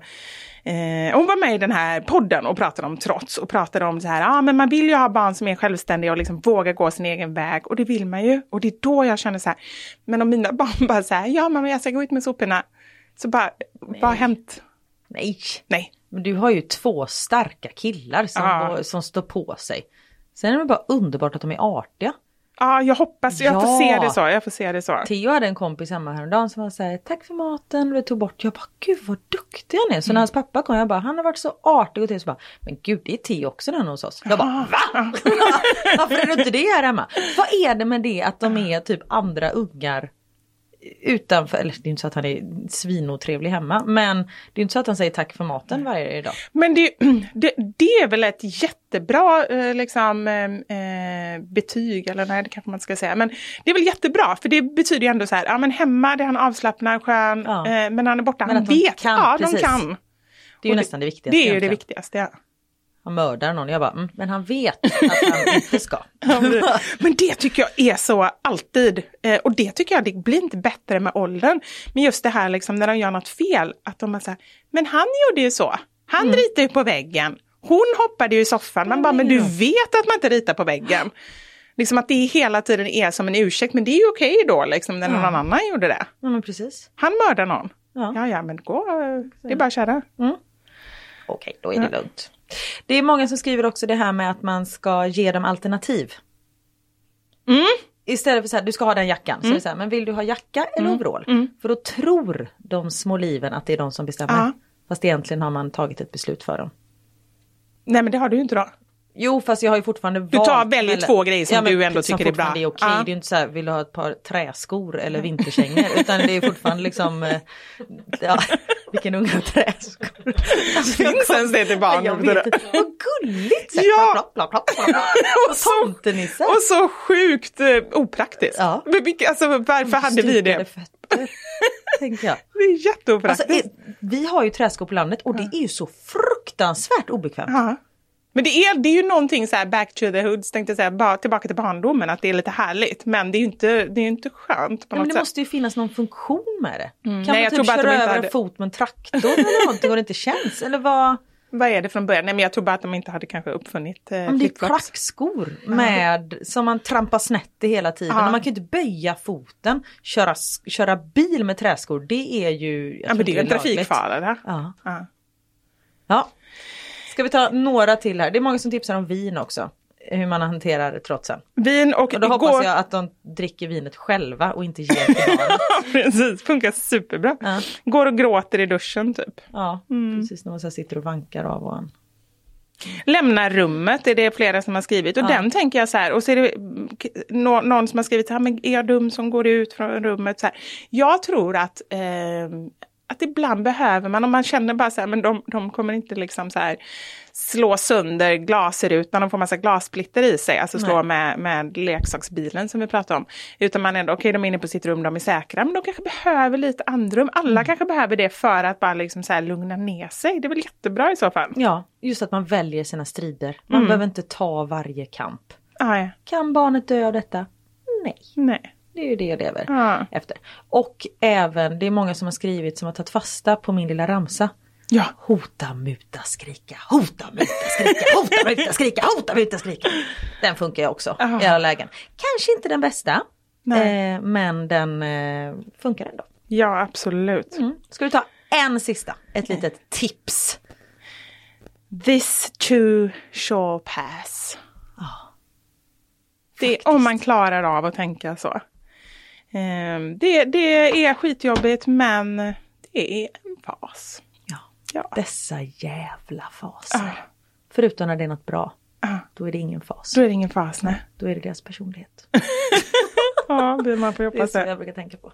Speaker 3: hon var med i den här podden och pratade om trots och pratade om så här, ah, men man vill ju ha barn som är självständiga och liksom vågar gå sin egen väg och det vill man ju. Och det är då jag känner så här, men om mina barn bara så här, ja mamma jag ska gå ut med soporna, så bara, vad har hänt?
Speaker 4: Nej.
Speaker 3: Nej.
Speaker 4: Men du har ju två starka killar som,
Speaker 3: Ja.
Speaker 4: som står på sig. Sen är det bara underbart att de är artiga.
Speaker 3: Ja, jag hoppas, jag får
Speaker 4: Ja.
Speaker 3: se det så, jag får se det så.
Speaker 4: Theo hade en kompis hemma häromdagen som var såhär, tack för maten, och det tog bort. Jag bara, gud vad duktig han är. Så när hans pappa kom, jag bara, han har varit så artig och till så bara, men gud det är Theo också den hos oss. Jag bara, va? Varför är du inte det här hemma? Vad är det med det att de är typ andra ungar utanför, eller det är inte så att han är svinotrevlig hemma, men det är inte så att han säger tack för maten varje dag.
Speaker 3: Men det, det, det är väl ett jättebra eh, liksom, eh, eh, betyg, eller nej det kanske man ska säga. Men det är väl jättebra, för det betyder ju ändå så här, ja men hemma det är han avslappnad, skön,
Speaker 4: Ja.
Speaker 3: eh, men han är borta,
Speaker 4: Men
Speaker 3: han vet.
Speaker 4: kan,
Speaker 3: ja,
Speaker 4: precis.
Speaker 3: de kan.
Speaker 4: Det är ju
Speaker 3: Och
Speaker 4: nästan det viktigaste.
Speaker 3: Det är ju det viktigaste, ja.
Speaker 4: Han mördar någon, jag bara, mm, men han vet att han inte ska.
Speaker 3: Men det tycker jag är så alltid. Eh, och det tycker jag, det blir inte bättre med åldern. Men just det här liksom när de gör något fel, att de bara säger, men han gjorde ju så. Han
Speaker 4: Mm.
Speaker 3: ritade ju på väggen. Hon hoppade ju i soffan. Man bara, men du vet att man inte ritar på väggen. Liksom att det hela tiden är som en ursäkt, men det är ju okej då liksom när någon annan gjorde det.
Speaker 4: Ja men precis.
Speaker 3: Han mördar någon.
Speaker 4: Ja.
Speaker 3: Ja, ja, men gå, det är bara att köra.
Speaker 4: Okej, då är det lugnt. Det är många som skriver också det här med att man ska ge dem alternativ.
Speaker 3: Mm.
Speaker 4: Istället för så här, du ska ha den jackan. Så är det så här, men vill du ha jacka eller overall? För då tror de små liven att det är de som bestämmer.
Speaker 3: Ja.
Speaker 4: Fast egentligen har man tagit ett beslut för dem.
Speaker 3: Nej, men det har du ju inte då.
Speaker 4: Jo fast jag har ju fortfarande valt.
Speaker 3: tar- väljer två grejer som
Speaker 4: men
Speaker 3: du ändå tycker är bra.
Speaker 4: är okej.
Speaker 3: Ja.
Speaker 4: Det är inte så här, vill du ha ett par träskor eller vinterkängor? utan det är fortfarande liksom, eh, ja, vilken unge träskor? Alltså,
Speaker 3: Finns ens det till barn?
Speaker 4: Jag vet inte. Vad gulligt! Så
Speaker 3: Ja.
Speaker 4: plopp, plopp, plopp, plopp, plopp.
Speaker 3: Och så, och så sjukt eh, opraktiskt.
Speaker 4: Ja.
Speaker 3: Men vilka- Alltså, varför hade vi det?
Speaker 4: fötter, tänker jag.
Speaker 3: Det är
Speaker 4: Alltså,
Speaker 3: jätteopraktiskt.
Speaker 4: är, vi har ju träskor på landet och det är ju så fruktansvärt obekvämt.
Speaker 3: Ja. Men det är, det är ju någonting så här back to the hoods, tänkte jag säga, bara tillbaka till barndomen, att det är lite härligt. Men det är ju inte, det är inte skönt på
Speaker 4: Ja,
Speaker 3: något
Speaker 4: men det
Speaker 3: sätt.
Speaker 4: måste ju finnas någon funktion med det. Kan
Speaker 3: Nej,
Speaker 4: man typ köra över
Speaker 3: hade-
Speaker 4: en fot med en traktor eller någonting och det inte känns? Eller vad?
Speaker 3: Vad är det från början? Nej men jag tror bara att de inte hade kanske uppfunnit eh,
Speaker 4: Om det är klackskor med, som man trampar snett i hela tiden.
Speaker 3: Ja.
Speaker 4: Man kan ju inte böja foten. Köra, köra bil med träskor, det är ju...
Speaker 3: Ja men det är ju en trafikfara.
Speaker 4: Ja.
Speaker 3: Ja.
Speaker 4: ja. Ska vi ta några till här? Det är många som tipsar om vin också. hur man hanterar trotsen.
Speaker 3: Vin och,
Speaker 4: Och då hoppas
Speaker 3: går...
Speaker 4: jag att de dricker vinet själva och inte ger till barnet.
Speaker 3: Precis, funkar superbra.
Speaker 4: Ja.
Speaker 3: Går och gråter i duschen typ.
Speaker 4: Ja,
Speaker 3: Mm.
Speaker 4: precis när man så sitter och vankar av och an.
Speaker 3: Lämna rummet är det flera som har skrivit och
Speaker 4: Ja.
Speaker 3: den tänker jag så här och så är det mm, någon som har skrivit så här, men är jag dum som går ut från rummet? Så här. Jag tror att eh, att ibland behöver man, om man känner bara så här, men de, de kommer inte liksom så här slå sönder glasrutan och få massa glassplitter i sig, alltså slå
Speaker 4: Nej.
Speaker 3: med, med leksaksbilen som vi pratade om. Utan man ändå, okej de är inne på sitt rum, de är säkra, men de kanske behöver lite andrum. Alla
Speaker 4: Mm.
Speaker 3: kanske behöver det för att bara liksom så här lugna ner sig. Det är väl jättebra i så fall.
Speaker 4: Ja, just att man väljer sina strider. Man
Speaker 3: Mm.
Speaker 4: behöver inte ta varje kamp.
Speaker 3: Ah, ja.
Speaker 4: Kan barnet dö av detta? Nej,
Speaker 3: Nej.
Speaker 4: Det är ju det jag lever
Speaker 3: Ja.
Speaker 4: efter. Och även, det är många som har skrivit som har tagit fasta på min lilla ramsa.
Speaker 3: Ja.
Speaker 4: Hota, muta, skrika, hota, muta, skrika, hota, muta, skrika, hota, muta, skrika. Den funkar ju också
Speaker 3: Ja.
Speaker 4: i alla lägen. Kanske inte den bästa, eh, men den eh, funkar ändå.
Speaker 3: Ja, absolut.
Speaker 4: Mm. Ska du ta en sista, ett litet tips?
Speaker 3: This too shall pass. det, om man klarar av att tänka så. Ehm, det, det är skitjobbigt men det är en fas.
Speaker 4: Ja.
Speaker 3: Ja.
Speaker 4: Dessa jävla faser.
Speaker 3: Ah.
Speaker 4: Förutom när det är något bra,
Speaker 3: Ah.
Speaker 4: då är det ingen fas.
Speaker 3: Då är det ingen fas, nej.
Speaker 4: Då är det deras personlighet.
Speaker 3: Ja, det man får
Speaker 4: Det är
Speaker 3: hoppas
Speaker 4: så jag brukar tänka på.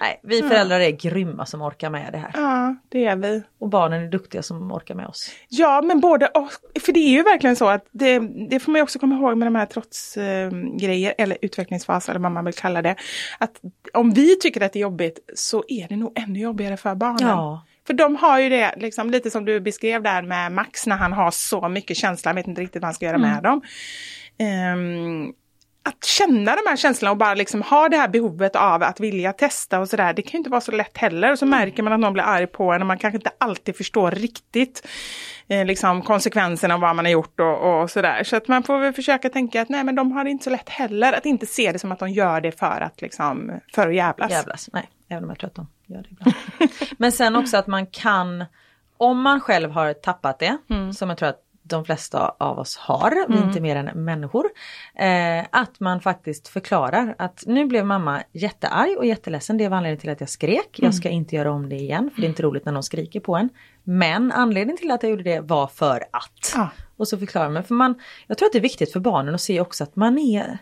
Speaker 4: Nej, vi föräldrar är grymma som orkar med det här.
Speaker 3: Ja, det är vi.
Speaker 4: Och barnen är duktiga som orkar med oss.
Speaker 3: Ja, men både och. För det är ju verkligen så att det, det får man ju också komma ihåg med de här trotsgrejer, eller utvecklingsfaser eller vad man vill kalla det. Att om vi tycker att det är jobbigt så är det nog ännu jobbigare för barnen.
Speaker 4: Ja.
Speaker 3: För de har ju det, liksom, lite som du beskrev där med Max när han har så mycket känsla, han vet inte riktigt vad han ska göra med dem. Ehm, att känna de här känslorna och bara liksom ha det här behovet av att vilja testa och sådär, det kan ju inte vara så lätt heller. Och så märker man att någon blir arg på en och man kanske inte alltid förstår riktigt eh, liksom konsekvenserna av vad man har gjort och, och sådär. Så att man får väl försöka tänka att nej men de har det inte så lätt heller, att inte se det som att de gör det för att liksom, för att jävlas.
Speaker 4: Jävlas. Nej, även om jag tror att de gör det ibland. Men sen också att man kan, om man själv har tappat det, som jag tror att de flesta av oss har, är inte mer än människor. Eh, att man faktiskt förklarar att nu blev mamma jättearg och jätteledsen, det var anledningen till att jag skrek. Jag ska inte göra om det igen, för det är inte roligt när någon skriker på en. Men anledningen till att jag gjorde det var för att.
Speaker 3: Ja.
Speaker 4: Och så förklarar man, för man, jag tror att det är viktigt för barnen att se också att man är,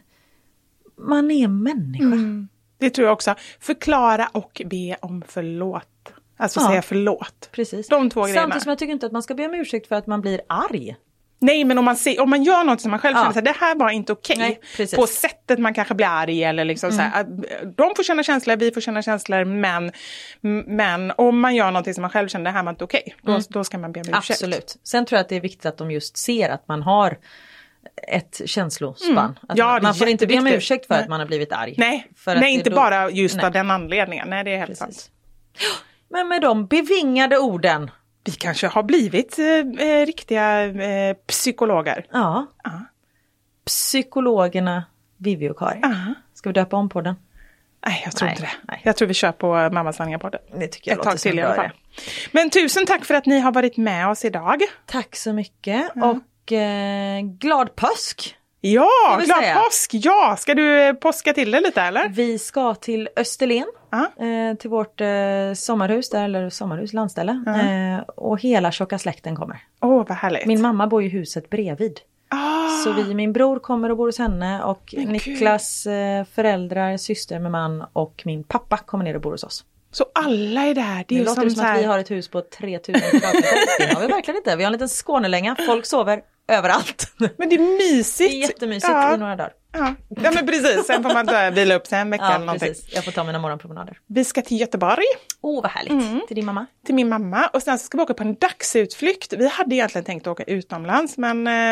Speaker 4: man är människa.
Speaker 3: Det tror jag också. Förklara och be om förlåt. Alltså
Speaker 4: Ja.
Speaker 3: säga förlåt.
Speaker 4: Precis.
Speaker 3: De två grejerna.
Speaker 4: Samtidigt som jag tycker inte att man ska be om ursäkt för att man blir arg.
Speaker 3: Nej men om man, ser, om man gör något som man själv
Speaker 4: Ja.
Speaker 3: känner att det här var inte okej.
Speaker 4: Precis.
Speaker 3: på sättet man kanske blir arg eller liksom så här, att De får känna känslor, vi får känna känslor men, men om man gör någonting som man själv känner det här var inte okej. Då, då ska man be om ursäkt.
Speaker 4: Absolut. Sen tror jag att det är viktigt att de just ser att man har ett känslospann. Att
Speaker 3: Ja,
Speaker 4: man, får inte be om ursäkt för
Speaker 3: Nej.
Speaker 4: att man har blivit arg.
Speaker 3: Nej,
Speaker 4: För att
Speaker 3: nej inte
Speaker 4: då-
Speaker 3: bara just
Speaker 4: Nej.
Speaker 3: av den anledningen. Nej det är helt
Speaker 4: Precis.
Speaker 3: sant.
Speaker 4: Men med de bevingade orden.
Speaker 3: Vi kanske har blivit eh, eh, riktiga eh, psykologer.
Speaker 4: Ja.
Speaker 3: Ja.
Speaker 4: Psykologerna Vivi och Kari.
Speaker 3: Ja.
Speaker 4: Ska vi döpa om podden?
Speaker 3: Nej, jag tror
Speaker 4: Nej,
Speaker 3: inte det.
Speaker 4: nej.
Speaker 3: Jag tror vi kör på Mamma Sanningar-podden.
Speaker 4: Det tycker jag
Speaker 3: Ett tag till i alla fall. Men tusen tack för att ni har varit med oss idag.
Speaker 4: Tack så mycket och eh, glad påsk!
Speaker 3: Ja, glad
Speaker 4: säga.
Speaker 3: påsk! Ja, ska du eh, påska till det lite eller?
Speaker 4: Vi ska till Österlen, eh, till vårt eh, sommarhus, där, eller sommarhus, landställe. Eh, och hela tjocka släkten kommer.
Speaker 3: Åh, vad härligt.
Speaker 4: Min mamma bor i huset bredvid.
Speaker 3: ah,
Speaker 4: Så vi, min bror kommer och bor hos henne och
Speaker 3: Men
Speaker 4: Niklas eh, föräldrar, syster med man och min pappa kommer ner och bor hos oss.
Speaker 3: Så alla är där. Det är
Speaker 4: Det låter
Speaker 3: som,
Speaker 4: som
Speaker 3: här...
Speaker 4: att vi har ett hus på 3000 kvadratmeter. Det har vi verkligen inte. Vi har en liten Skånelänga, folk sover överallt.
Speaker 3: Men det är
Speaker 4: Det
Speaker 3: mysigt.
Speaker 4: är jättemysigt
Speaker 3: ja.
Speaker 4: i några dagar.
Speaker 3: Ja. ja, men precis. Sen får man vila upp sig en vecka eller
Speaker 4: Ja,
Speaker 3: någonting.
Speaker 4: precis. Jag får ta mina morgonpromenader.
Speaker 3: Vi ska till Göteborg.
Speaker 4: Åh, oh, vad härligt. Till din mamma.
Speaker 3: till min mamma och sen ska vi åka på en dagsutflykt. Vi hade egentligen tänkt åka utomlands men eh,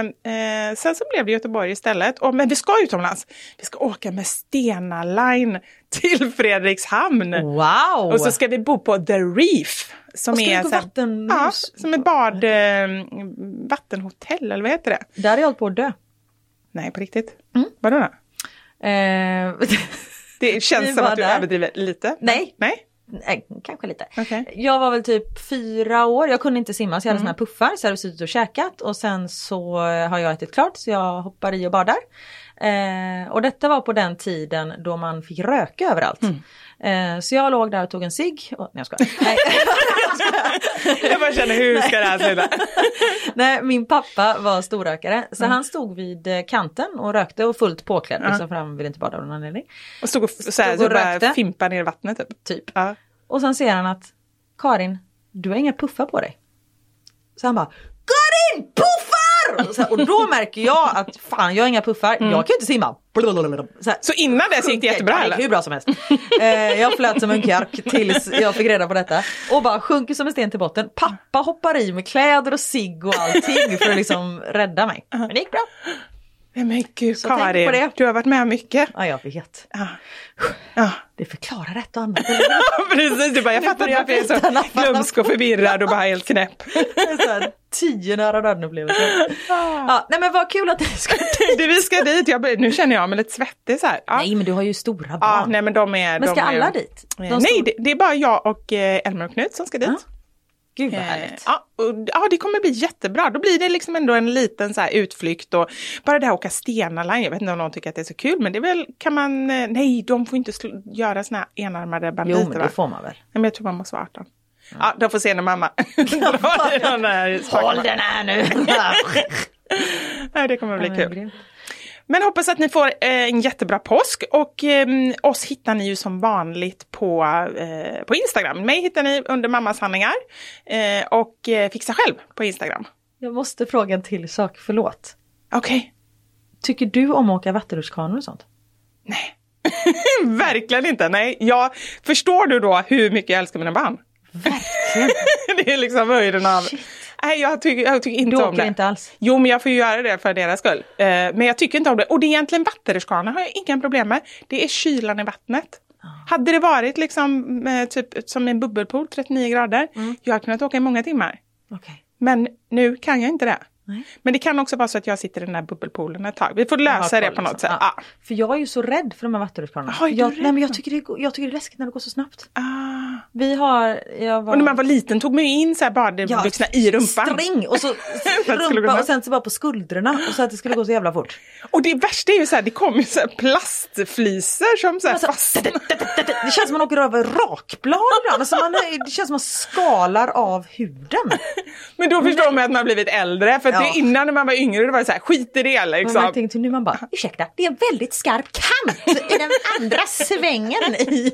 Speaker 3: eh, sen så blev det Göteborg istället. Och, men vi ska utomlands. Vi ska åka med Stena Line till Fredrikshamn.
Speaker 4: Wow!
Speaker 3: Och så ska vi bo på The Reef. Som
Speaker 4: Och ska
Speaker 3: är
Speaker 4: vi
Speaker 3: här-
Speaker 4: vattenhus?
Speaker 3: Ja, som ett bad, eh, vattenhotell eller vad heter det?
Speaker 4: Där är jag hållit på att dö.
Speaker 3: Nej, på riktigt.
Speaker 4: Mm.
Speaker 3: Vadå då?
Speaker 4: Eh,
Speaker 3: Det känns som att du
Speaker 4: där.
Speaker 3: överdriver lite.
Speaker 4: Nej.
Speaker 3: Nej?
Speaker 4: Nej, kanske lite.
Speaker 3: Okej.
Speaker 4: Jag var väl typ fyra år, jag kunde inte simma så jag hade
Speaker 3: Mm.
Speaker 4: såna här puffar så jag hade suttit och käkat och sen så har jag ätit klart så jag hoppar i och badar. Eh, och detta var på den tiden då man fick röka överallt.
Speaker 3: Mm.
Speaker 4: Eh, så jag låg där och tog en cigg. och- Nej jag skojar. Nej.
Speaker 3: Jag bara känner, hur ska det här sluta?
Speaker 4: Nej, min pappa var storrökare så
Speaker 3: Mm.
Speaker 4: han stod vid eh, kanten och rökte och fullt påklädd liksom, för han ville inte bada av någon anledning.
Speaker 3: Och stod och f- så här,
Speaker 4: Stod och
Speaker 3: så bara
Speaker 4: rökte.
Speaker 3: fimpa ner i vattnet typ.
Speaker 4: Typ.
Speaker 3: Ja.
Speaker 4: Och sen ser han att Karin, du har inga puffar på dig. Så han bara Karin, puffar! Och, så här, och då märker jag att fan jag har inga puffar, jag kan ju inte simma. Så, här,
Speaker 3: Så innan dess gick det jättebra
Speaker 4: det
Speaker 3: eller?
Speaker 4: hur bra som helst. Eh, jag flöt som en kjark tills jag fick reda på detta. Och bara sjunker som en sten till botten. Pappa hoppar i med kläder och cigg och allting för att liksom rädda mig. Men det gick bra.
Speaker 3: Nej men gud
Speaker 4: Så
Speaker 3: Karin,
Speaker 4: det.
Speaker 3: du har varit med om mycket.
Speaker 4: Ja, jag vet.
Speaker 3: Ja. Ja.
Speaker 4: Det förklarar ett och annat.
Speaker 3: Precis, du bara, jag fattar inte varför jag är så glömsk och förvirrad och bara helt knäpp.
Speaker 4: Tio nära döden upplevelser. Ja, nej men vad kul att du ska
Speaker 3: Du, vi ska dit, jag, nu känner jag mig lite svettig så här. Ja.
Speaker 4: Nej men du har ju stora barn.
Speaker 3: Ja, nej men de är...
Speaker 4: men ska
Speaker 3: de är,
Speaker 4: alla dit? De
Speaker 3: Nej, det, det är bara jag och eh, Elmer och Knut som ska dit.
Speaker 4: Gud vad
Speaker 3: Eh,
Speaker 4: härligt.
Speaker 3: Ja, ja, det kommer bli jättebra. Då blir det liksom ändå en liten så utflykt och bara det här åka Stena Line. Jag vet inte om någon tycker att det är så kul, men det är väl, kan man, eh, nej, de får inte göra såna här enarmade banditer
Speaker 4: Jo men det får man väl.
Speaker 3: Nej, men jag tror man måste vara 18. Ja, de får se när mamma drar i de där spakarna.
Speaker 4: här nu!
Speaker 3: Nej, det kommer bli
Speaker 4: Ja,
Speaker 3: kul. Men hoppas att ni får eh, en jättebra påsk och eh, oss hittar ni ju som vanligt på, eh, på Instagram. Mig hittar ni under mammas handlingar eh, och fixa själv på Instagram.
Speaker 4: Jag måste fråga en till sak, förlåt.
Speaker 3: Okej.
Speaker 4: Tycker du om att åka vattenrutschkanor och sånt?
Speaker 3: Nej. Verkligen inte. Nej, jag, förstår du då hur mycket jag älskar mina barn?
Speaker 4: Verkligen.
Speaker 3: det är liksom höjden av... Nej, jag tycker, jag tycker inte
Speaker 4: Du
Speaker 3: om det.
Speaker 4: inte alls?
Speaker 3: Jo, men jag får ju göra det för deras skull. Eh, men jag tycker inte om det. Och det är egentligen vattenrutschkanor har jag inga problem med. Det är kylan i vattnet. Hade det varit liksom eh, typ som en bubbelpool, 39 grader, jag hade kunnat åka i många timmar.
Speaker 4: Okej.
Speaker 3: Men nu kan jag inte det.
Speaker 4: Nej.
Speaker 3: Men det kan också vara så att jag sitter i den här bubbelpoolen ett tag. Vi får lösa det på något sätt.
Speaker 4: Ja.
Speaker 3: Ah.
Speaker 4: För jag är ju så rädd för de här vattenrutschkanorna. Jag,
Speaker 3: rädd
Speaker 4: nej, men jag, tycker det, jag tycker det är läskigt när det går så snabbt.
Speaker 3: Ah.
Speaker 4: Vi har, jag var...
Speaker 3: Och när man var liten tog man ju in så här badbyxorna i rumpan.
Speaker 4: String och så rumpa och sen så bara på skuldrorna och så att det skulle gå så jävla fort.
Speaker 3: Och det värsta är ju så här, det kommer ju så här plastflisor som så här
Speaker 4: Alltså,
Speaker 3: fastnar.
Speaker 4: Det känns som man åker över rakblad ibland. Alltså man, det känns som man skalar av huden.
Speaker 3: Men då förstår man att man har blivit äldre. För
Speaker 4: Ja.
Speaker 3: det, innan när man var yngre då var det så här, skit i det
Speaker 4: Man
Speaker 3: liksom.
Speaker 4: märkte till nu man bara, ursäkta, det är en väldigt skarp kant i den andra svängen. I.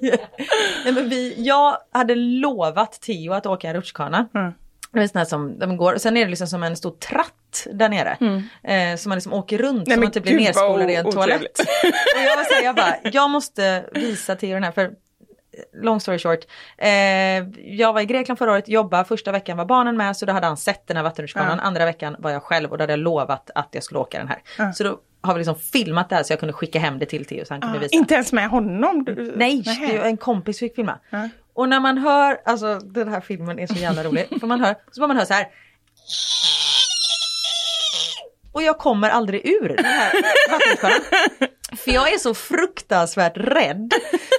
Speaker 4: Nej, men vi, jag hade lovat Theo att åka rutschkana.
Speaker 3: Mm.
Speaker 4: Det är som de går, och sen är det liksom som en stor tratt där nere. Eh, så man liksom åker runt
Speaker 3: Mm. Nej,
Speaker 4: så
Speaker 3: men
Speaker 4: man typ blir nerspolad i en toalett. och jag, var så här, jag bara, jag måste visa Theo den här för Long story short. Eh, jag var i Grekland förra året, jobbade, första veckan var barnen med så då hade han sett den här vattenrutschkanan. Andra veckan var jag själv och då hade jag lovat att jag skulle åka den här. Så då har vi liksom filmat det här så jag kunde skicka hem det till Theo så han kunde visa.
Speaker 3: Inte ens med honom? Du-
Speaker 4: Nej, var en kompis fick filma. Och när man hör, alltså den här filmen är så jävla rolig. För man hör, så bara man hör så här. Och jag kommer aldrig ur den här vattenrutschkanan. För jag är så fruktansvärt rädd.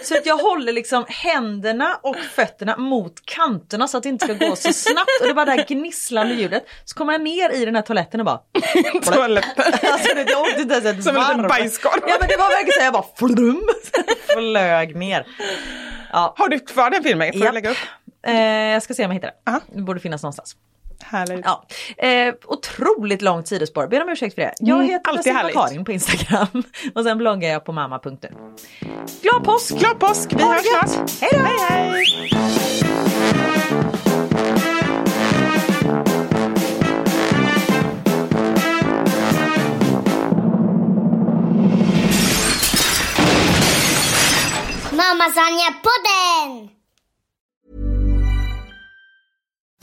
Speaker 4: Så att jag håller liksom händerna och fötterna mot kanterna så att det inte ska gå så snabbt. Och det bara det här gnisslande ljudet. Så kommer jag ner i den här toaletten och bara
Speaker 3: Toaletten.
Speaker 4: Alltså det, jag åkte inte ens ett
Speaker 3: Som en liten bajskorv.
Speaker 4: Ja men det var verkligen så jag bara flum. Flög ner. Ja.
Speaker 3: Har du kvar den filmen? Får jag lägga upp?
Speaker 4: Eh, jag ska se om jag hittar det.
Speaker 3: Aha.
Speaker 4: Det borde finnas någonstans.
Speaker 3: Härligt.
Speaker 4: Ja. Eh, otroligt långt sidospår, ber om ursäkt för det. Jag
Speaker 3: Mm,
Speaker 4: heter
Speaker 3: härligt.
Speaker 4: Karin på Instagram och sen bloggar jag på mamma.nu. Glad påsk!
Speaker 3: Glad påsk! Vi hörs snart.
Speaker 4: Hej då!
Speaker 3: Hej, hej.
Speaker 1: Mamma Sanja-podden!